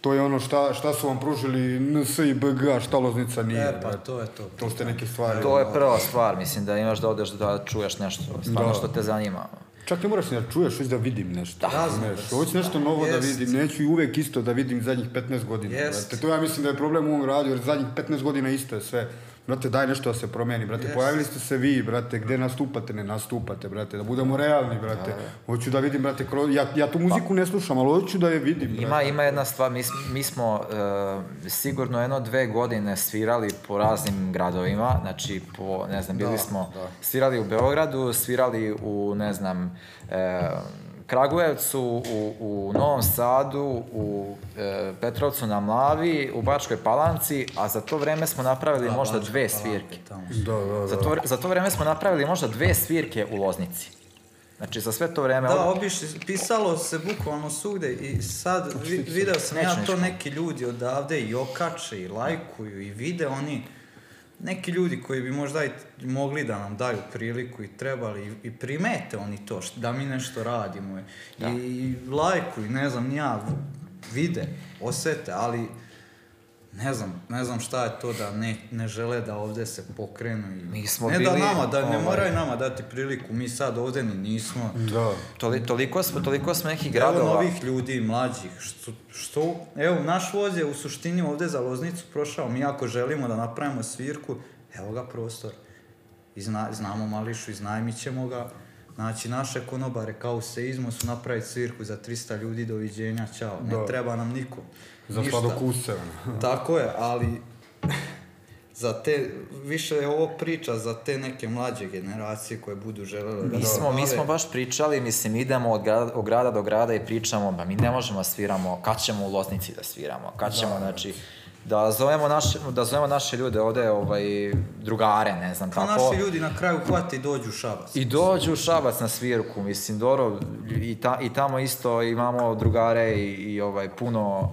A: To je ono šta, šta su vam pružili NS i BG, šta Loznica nije. E,
C: pa to je to.
A: To ste neke stvari.
B: To je prva stvar, mislim, da imaš da odeš da čuješ nešto, stvarno da. što te zanima.
A: Čak ne moraš ni da čuješ, već da vidim nešto. Da, znaš. Da Hoću nešto da, novo da, da vidim, neću i uvek isto da vidim zadnjih 15 godina. Jeste. To ja mislim da je problem u ovom radiju, jer zadnjih 15 godina isto je sve. Brate, daj nešto da se promeni, brate. Yes. Pojavili ste se vi, brate, gde nastupate, ne nastupate, brate. Da budemo realni, brate. Da, da. Hoću da vidim, brate, kro... ja, ja tu muziku pa- ne slušam, ali hoću da je vidim, brate. Ima,
B: ima jedna stvar, mi, mi smo uh, sigurno jedno dve godine svirali po raznim gradovima, znači, po, ne znam, bili da, smo, da. svirali u Beogradu, svirali u, ne znam, uh, Kragujevcu, u, u Novom Sadu, u e, Petrovcu na Mlavi, u Bačkoj Palanci, a za to vreme smo napravili možda dve svirke.
A: Da, da, da.
B: Za to, za to vreme smo napravili možda dve svirke u Loznici. Znači, za sve to vreme...
C: Da, obiš, pisalo se bukvalno sugde i sad vi, video sam ja to neki ljudi odavde i okače i lajkuju i vide oni neki ljudi koji bi možda i mogli da nam daju priliku i trebali i primete oni to što, da mi nešto radimo da. i lajku i ne znam ja vide, osete, ali ne znam, ne znam šta je to da ne, ne žele da ovde se pokrenu. I...
B: Mi smo
C: ne da bili, da nama, da ovaj... ne moraju nama dati priliku, mi sad ovde ni nismo.
A: Da.
B: Toli, toliko, smo, toliko smo nekih gradova.
C: Evo novih ljudi, mlađih, što, što, evo naš voz je u suštini ovde za Loznicu prošao, mi ako želimo da napravimo svirku, evo ga prostor. I zna, znamo mališu, iznajmit ćemo ga. Znači, naše konobare kao u seizmu su napraviti svirku za 300 ljudi, doviđenja, čao. Ne da. treba nam niko.
A: Za sladokuse.
C: Tako je, ali za te, više je ovo priča za te neke mlađe generacije koje budu želele
B: da... Mi smo, mi smo baš pričali, mislim, idemo od grada, od grada do grada i pričamo, ba mi ne možemo da sviramo, kad ćemo u Loznici da sviramo, kad ćemo, da, znači, da zovemo, naše, da zovemo naše ljude ovde, ovaj, drugare, ne znam,
C: Kao tako. naši ljudi na kraju hvate i dođu u Šabac.
B: I dođu u Šabac na svirku, mislim, dobro, i, ta, i tamo isto imamo drugare i, i ovaj, puno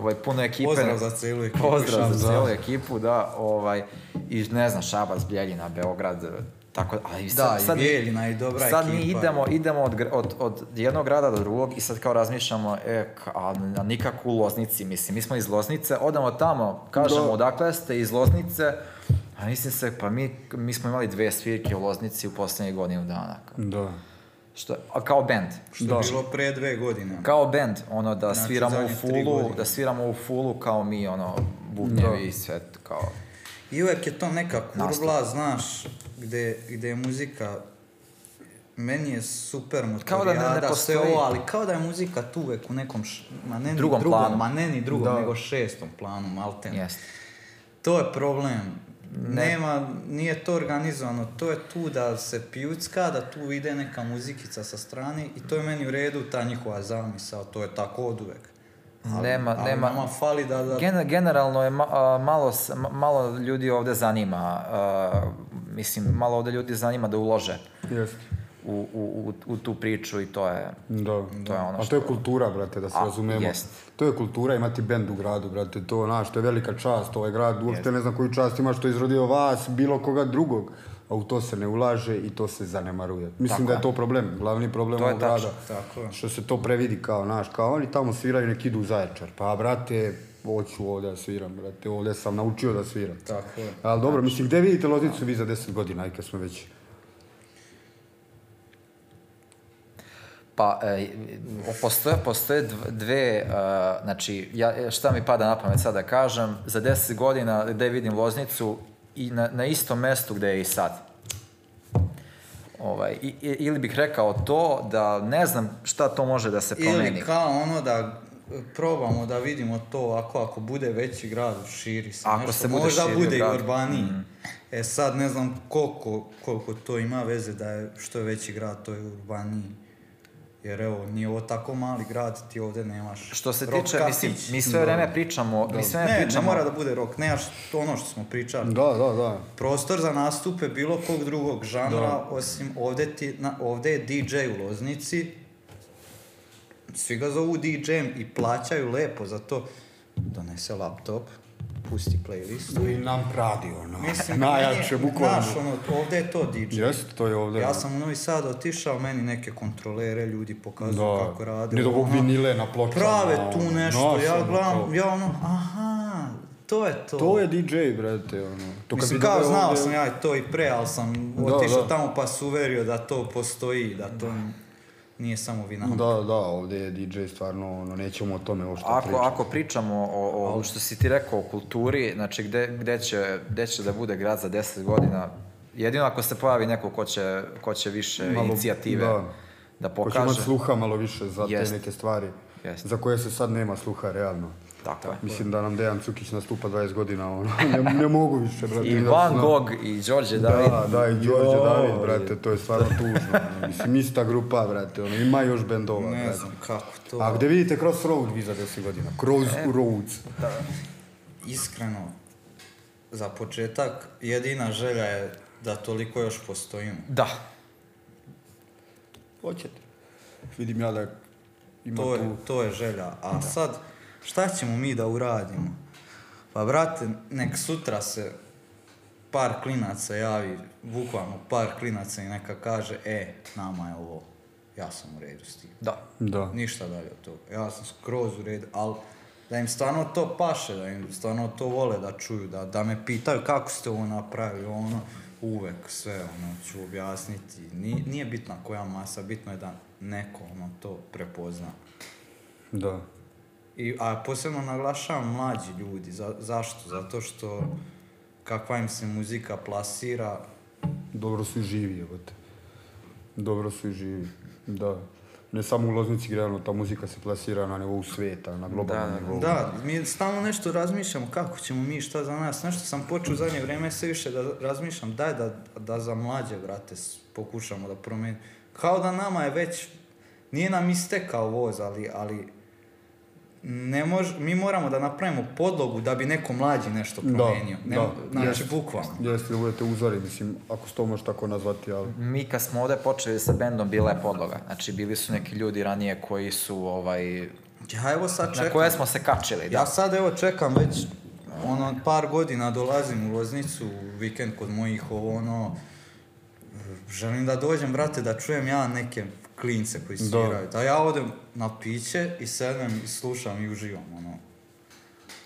B: ovaj, puno ekipe.
A: Pozdrav za celu ekipu.
B: Pozdrav za celu ekipu, da. Ovaj, I ne znam, Šabac, Bjeljina, Beograd, tako,
C: ali sad, da, sad, i Bijeljina i dobra sad
B: ekipa. mi idemo, idemo od, od, od jednog grada do drugog i sad kao razmišljamo, e, a, a nikako u Loznici, mislim, mi smo iz Loznice, odamo tamo, kažemo Do. Da. odakle ste, iz Loznice, a mislim se, pa mi, mi smo imali dve svirke u Loznici u poslednjih godinu dana.
A: Da.
B: Što, a kao band.
C: Što da. bilo pre dve godine.
B: Kao band, ono, da znači, sviramo u fulu, da sviramo u fulu kao mi, ono, bubnjevi da. i sve, kao...
C: I uvek je to neka kurvla, znaš, gde, gde je muzika meni je super
B: motorijada, kao da
C: ne, ne sve ovo, ali kao da je muzika tu uvek u nekom, š, ma ne drugom, drugom planu. ma ne ni drugom, da. nego šestom planu, malten.
B: jeste
C: To je problem Ne. Nema, nije to organizovano, to je tu da se pijucka, da tu ide neka muzikica sa strane i to je meni u redu ta njihova zamisao, to je tako od uvek. Ali,
B: nema, ali
C: nema. Nama fali da... da...
B: Gen, generalno je ma, malo, malo ljudi ovde zanima, uh, mislim, malo ovde ljudi zanima da ulože. Jeste u, u, u tu priču i to je,
A: da, to je da. ono što... A to je kultura, brate, da se A, razumemo. Jest. To je kultura imati bend u gradu, brate, to, znaš, to je velika čast, ovaj grad, uopšte jest. ne znam koju čast ima što je izrodio vas, bilo koga drugog a u to se ne ulaže i to se zanemaruje. Mislim tako da je to problem, glavni problem ovog grada.
C: Tako je.
A: Što se to previdi kao, naš, kao oni tamo sviraju, nek idu u Zaječar. Pa, brate, hoću ovdje da sviram, brate, ovde sam naučio da sviram. Tako je. Ali dobro, znači. mislim, gde vidite Loznicu vi za 10 godina, ajde smo već
C: Pa, e, postoje, postoje dve, a, e, znači, ja, e, šta mi pada na pamet sad da kažem, za 10 godina gde vidim Loznicu i na, na istom mestu gde je i sad. Ovaj, i, ili bih rekao to da ne znam šta to može da se promeni. Ili kao ono da e, probamo da vidimo to ako ako bude veći grad širi se ako nešto. se bude možda bude grad. i urbaniji mm. e sad ne znam koliko koliko to ima veze da je što je veći grad to je urbaniji Jer evo, nije ovo tako mali grad, ti ovde nemaš Što se tiče, kafić, mislim, mi sve vreme da, pričamo, da. mi sve vreme ne, pričamo. Ne, mora da bude rok, nemaš to ono što smo pričali.
A: Da, da, da.
C: Prostor za nastupe bilo kog drugog žanra, da. osim ovde, ti, na, ovde je DJ u Loznici, svi ga zovu DJ-em i plaćaju lepo za to. Donese laptop, pusti playlistu. I nam radi ono, Mislim, najjače, bukvalno. Znaš, ono, ovdje je to DJ.
A: Jeste, to je ovde.
C: Ja da. sam u Novi Sad otišao, meni neke kontrolere, ljudi pokazuju da. kako rade.
A: Ne dobog da vinile na pločama.
C: Prave tu nešto, no, ja gledam, ja ono, aha, to je to.
A: To je DJ, brate,
C: ono. To Mislim, kao znao ovdje... sam ja to i pre, ali sam da, otišao tamo pa suverio da to postoji, da to... Da nije samo vina.
A: Da, da, ovde je DJ stvarno, no nećemo o tome uopšte ako, pričati.
C: Ako pričamo o, o, o, što si ti rekao, o kulturi, znači gde, gde, će, gde će da bude grad za 10 godina, jedino ako se pojavi neko ko će, ko će više Malo, inicijative
A: da, da pokaže. Ko će imati sluha malo više za yes. te neke stvari, yes. za koje se sad nema sluha realno. Tako je. Mislim da nam Dejan Cukić nastupa 20 godina, ono, ne, ne mogu više, brate.
C: I Van Gogh i Đorđe
A: da,
C: David. Da,
A: da, i Đorđe David, brate, to je stvarno tužno. Mislim, ista grupa, brate, ono, ima još bendova, Ne znam
C: kako to...
A: A gde vidite Crossroad vi za 10 godina? Crossroads. E, da,
C: iskreno, za početak, jedina želja je da toliko još postojimo.
A: Da. Hoćete. Vidim ja da
C: ima to je, tu... To je želja. A da. sad, šta ćemo mi da uradimo? Pa brate, nek sutra se par klinaca javi, bukvalno par klinaca i neka kaže, e, nama je ovo, ja sam u redu s tim.
A: Da. da.
C: Ništa dalje od toga. Ja sam skroz u redu, ali da im stvarno to paše, da im stvarno to vole da čuju, da, da me pitaju kako ste ovo napravili, ono, uvek sve, ono, ću objasniti. Ni, nije bitna koja masa, bitno je da neko, ono, to prepozna.
A: Da.
C: I, a posebno naglašavam mlađi ljudi. Za, zašto? Zato što kakva im se muzika plasira...
A: Dobro su i živi, evo te. Dobro su i živi, da ne samo u Loznici, generalno ta muzika se plasira na nivou sveta, na globalnom da,
C: da, da,
A: nivou.
C: Da, mi stalno nešto razmišljamo kako ćemo mi, šta za nas. Nešto sam počeo u zadnje vreme sve više da razmišljam, daj da, da za mlađe, brate, pokušamo da promenimo. Kao da nama je već, nije nam istekao voz, ali, ali ne mož, mi moramo da napravimo podlogu da bi neko mlađi nešto promenio. Da, ne, da. Znači,
A: yes,
C: bukvalno.
A: Jeste,
C: da
A: budete uzori, mislim, ako se to može tako nazvati, ali...
C: Mi kad smo ovde počeli sa bendom, bila je podloga. Znači, bili su neki ljudi ranije koji su, ovaj... Ja evo sad čekam. Na koje smo se kačili, da. Ja sad evo čekam već, ono, par godina dolazim u Loznicu, vikend kod mojih, ovo, ono... Želim da dođem, brate, da čujem ja neke klince koji da. sviraju. Da. da ja odem na piće i sedem i slušam i uživam, ono.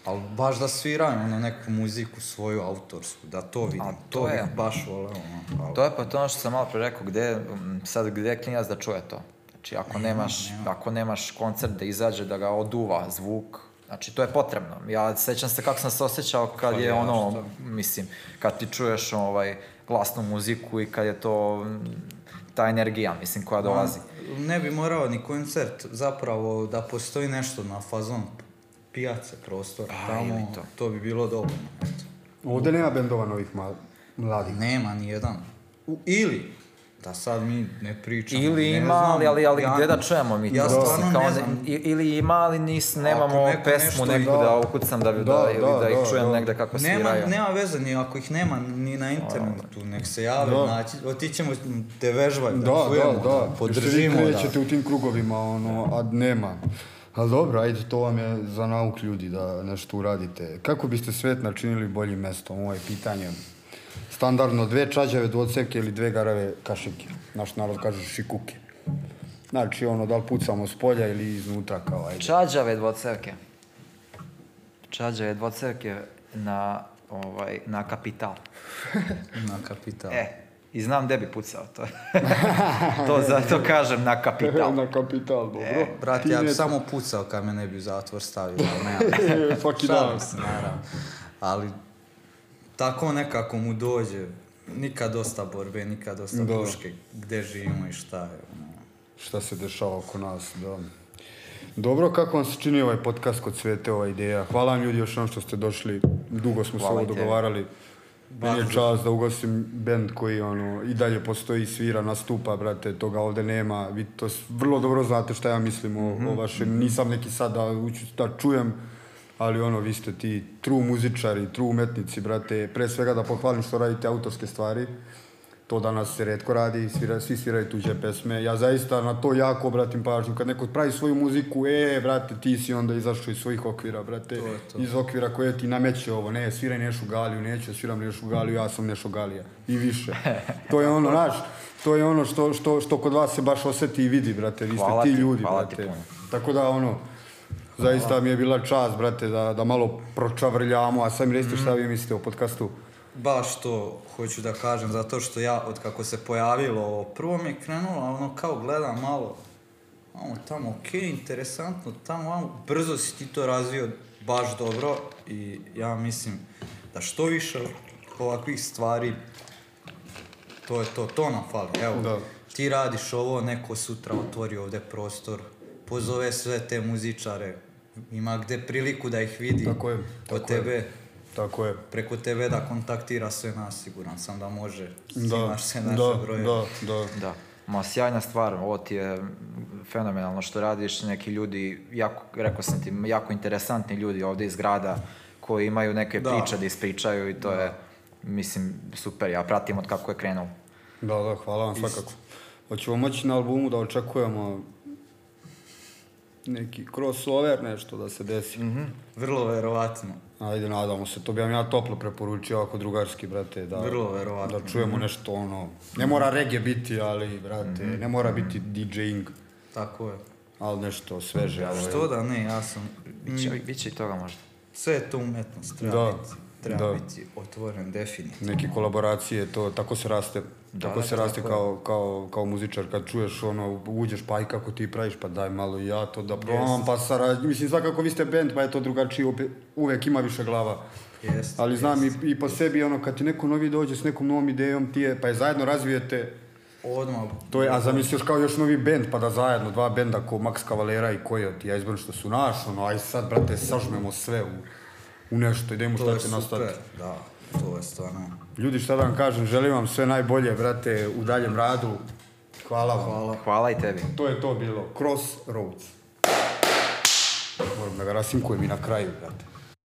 C: Al baš da sviram ono, neku muziku svoju autorsku, da to vidim. A to, to je. bih baš voleo. Ono, ali... To je pa to ono što sam malo pre rekao, gde, sad gde klinac da čuje to? Znači, ako nema, nemaš, nema. ako nemaš koncert da izađe, da ga oduva zvuk, Znači, to je potrebno. Ja sećam se kako sam se osjećao kad je ono, mislim, kad ti čuješ ovaj, glasnu muziku i kad je to ta energija, mislim, koja dolazi. Ne bi morao ni koncert, zapravo da postoji nešto na fazon pijace prostor, A, tamo, to. to. bi bilo dovoljno.
A: Ovdje nema bendova novih mladih?
C: Nema, ni jedan. U, ili, Da sad mi ne pričamo. Ili ne znam, ali, ali, ja, gde da čujemo mi ja to? Ja stvarno ne znam. Ne, ili ima, ali nis, nemamo neko pesmu neku da da, da, da okucam da, da, da, ili da, da ih da, čujem da. negde kako sviraju. Nema nema veze, ni ako ih nema ni na internetu, nek se jave, da. naći, otićemo te vežbaju, da, da, da čujemo, da, da.
A: podržimo. Još vi da. u tim krugovima, ono, a nema. Ali dobro, ajde, to vam je za nauk ljudi da nešto uradite. Kako biste svet načinili boljim mestom? Ovo je pitanje standardno dve čađave, dvocevke ili dve garave kašike. Naš narod kaže šikuke. Znači, ono, da li pucamo s polja ili iznutra, kao
C: ajde. Čađave dvocevke. Čađave dvocevke na, ovaj, na kapital.
A: na kapital.
C: E, i znam gde bi pucao to. to zato kažem na kapital.
A: na kapital, dobro. E,
C: brate, ja bi samo pucao kad me ne bi u zatvor stavio. Ne,
A: Svaki dan.
C: naravno. Ali tako nekako mu dođe. Nikad dosta borbe, nikad dosta da. puške, gde živimo i šta je. Ono.
A: Šta se dešava oko nas, da. Dobro, kako vam se čini ovaj podcast kod Svete, ova ideja? Hvala vam ljudi još jednom što ste došli, dugo smo Hvala se ovo dogovarali. Meni je čast da ugosim bend koji ono, i dalje postoji, svira, nastupa, brate, toga ovde nema. Vi to vrlo dobro znate šta ja mislim o, mm -hmm. o vašem, nisam neki sad da, da čujem ali ono, vi ste ti true muzičari, true umetnici, brate, pre svega da pohvalim što radite autorske stvari, to danas se redko radi, svira, svi sviraju tuđe pesme, ja zaista na to jako obratim pažnju, kad neko pravi svoju muziku, e, brate, ti si onda izašao iz svojih okvira, brate, to to. iz okvira koje ti nameće ovo, ne, sviraj nešu galiju, neću, da sviram nešu galiju, ja sam nešu galija, i više, to je ono, znaš, to je ono što, što, što kod vas se baš oseti i vidi, brate, vi ste hvala ti ljudi, ti, brate, ti, tako da, ono, Zaista mi je bila čast, brate, da, da malo pročavrljamo, a sad mi recite šta vi mislite o podcastu. Baš to hoću da kažem, zato što ja, od kako se pojavilo ovo, prvo mi je krenulo, ono kao gledam malo, ono tamo, okej, okay, interesantno, tamo, ono, brzo si ti to razvio baš dobro i ja mislim da što više ovakvih stvari, to je to, to nam fali, evo. Da. Ti radiš ovo, neko sutra otvori ovde prostor, pozove sve te muzičare ima gde priliku da ih vidi tako je, tako od tebe. Je. Tako je. Preko tebe da kontaktira sve nas, siguran sam da može. Da, Imaš sve naše da, broje. Da, da, da. Ma, sjajna stvar, ovo ti je fenomenalno što radiš, neki ljudi, jako, rekao sam ti, jako interesantni ljudi ovde iz grada koji imaju neke da. priče da ispričaju i to da. je, mislim, super, ja pratim od kako je krenuo. Da, da, hvala vam svakako. Hoćemo moći na albumu da očekujemo neki crossover, nešto da se desi. Mm Vrlo verovatno. Ajde, nadamo se, to bi vam ja toplo preporučio ako drugarski, brate, da... Vrlo verovatno. Da čujemo mm -hmm. nešto ono... Ne mora reggae biti, ali, brate, mm -hmm. ne mora biti DJing. Tako je. Ali nešto sveže, ali... Što da ne, ja sam... Biće, mm. biće i toga možda. Sve je to umetnost, treba da. biti. Treba da. biti otvoren, definitivno. Neke kolaboracije, to, tako se raste Da, kako da, se da, raste kao, kao, kao muzičar, kad čuješ ono, uđeš pa i kako ti praviš, pa daj malo i ja to da probam, yes. pa sarađujem. Mislim, svakako vi ste band, pa je to drugačije, uvek ima više glava. Yes, Ali znam yes. i, i po sebi, ono, kad ti neko novi dođe s nekom novom idejom, ti je, pa je zajedno razvijete, Odmah. To je, a zamisliš kao još novi bend, pa da zajedno, dva benda ko Max Cavalera i Coyote, ja izbrojim što su naš, ono, aj sad, brate, sažmemo sve u, u nešto, idemo šta će nastati. Da to je stvarno. Ljudi, šta da vam kažem, želim vam sve najbolje, brate, u daljem radu. Hvala vam. Hvala. Hvala i tebi. To je to bilo. Crossroads. Moram da ga rasimkujem i na kraju, brate.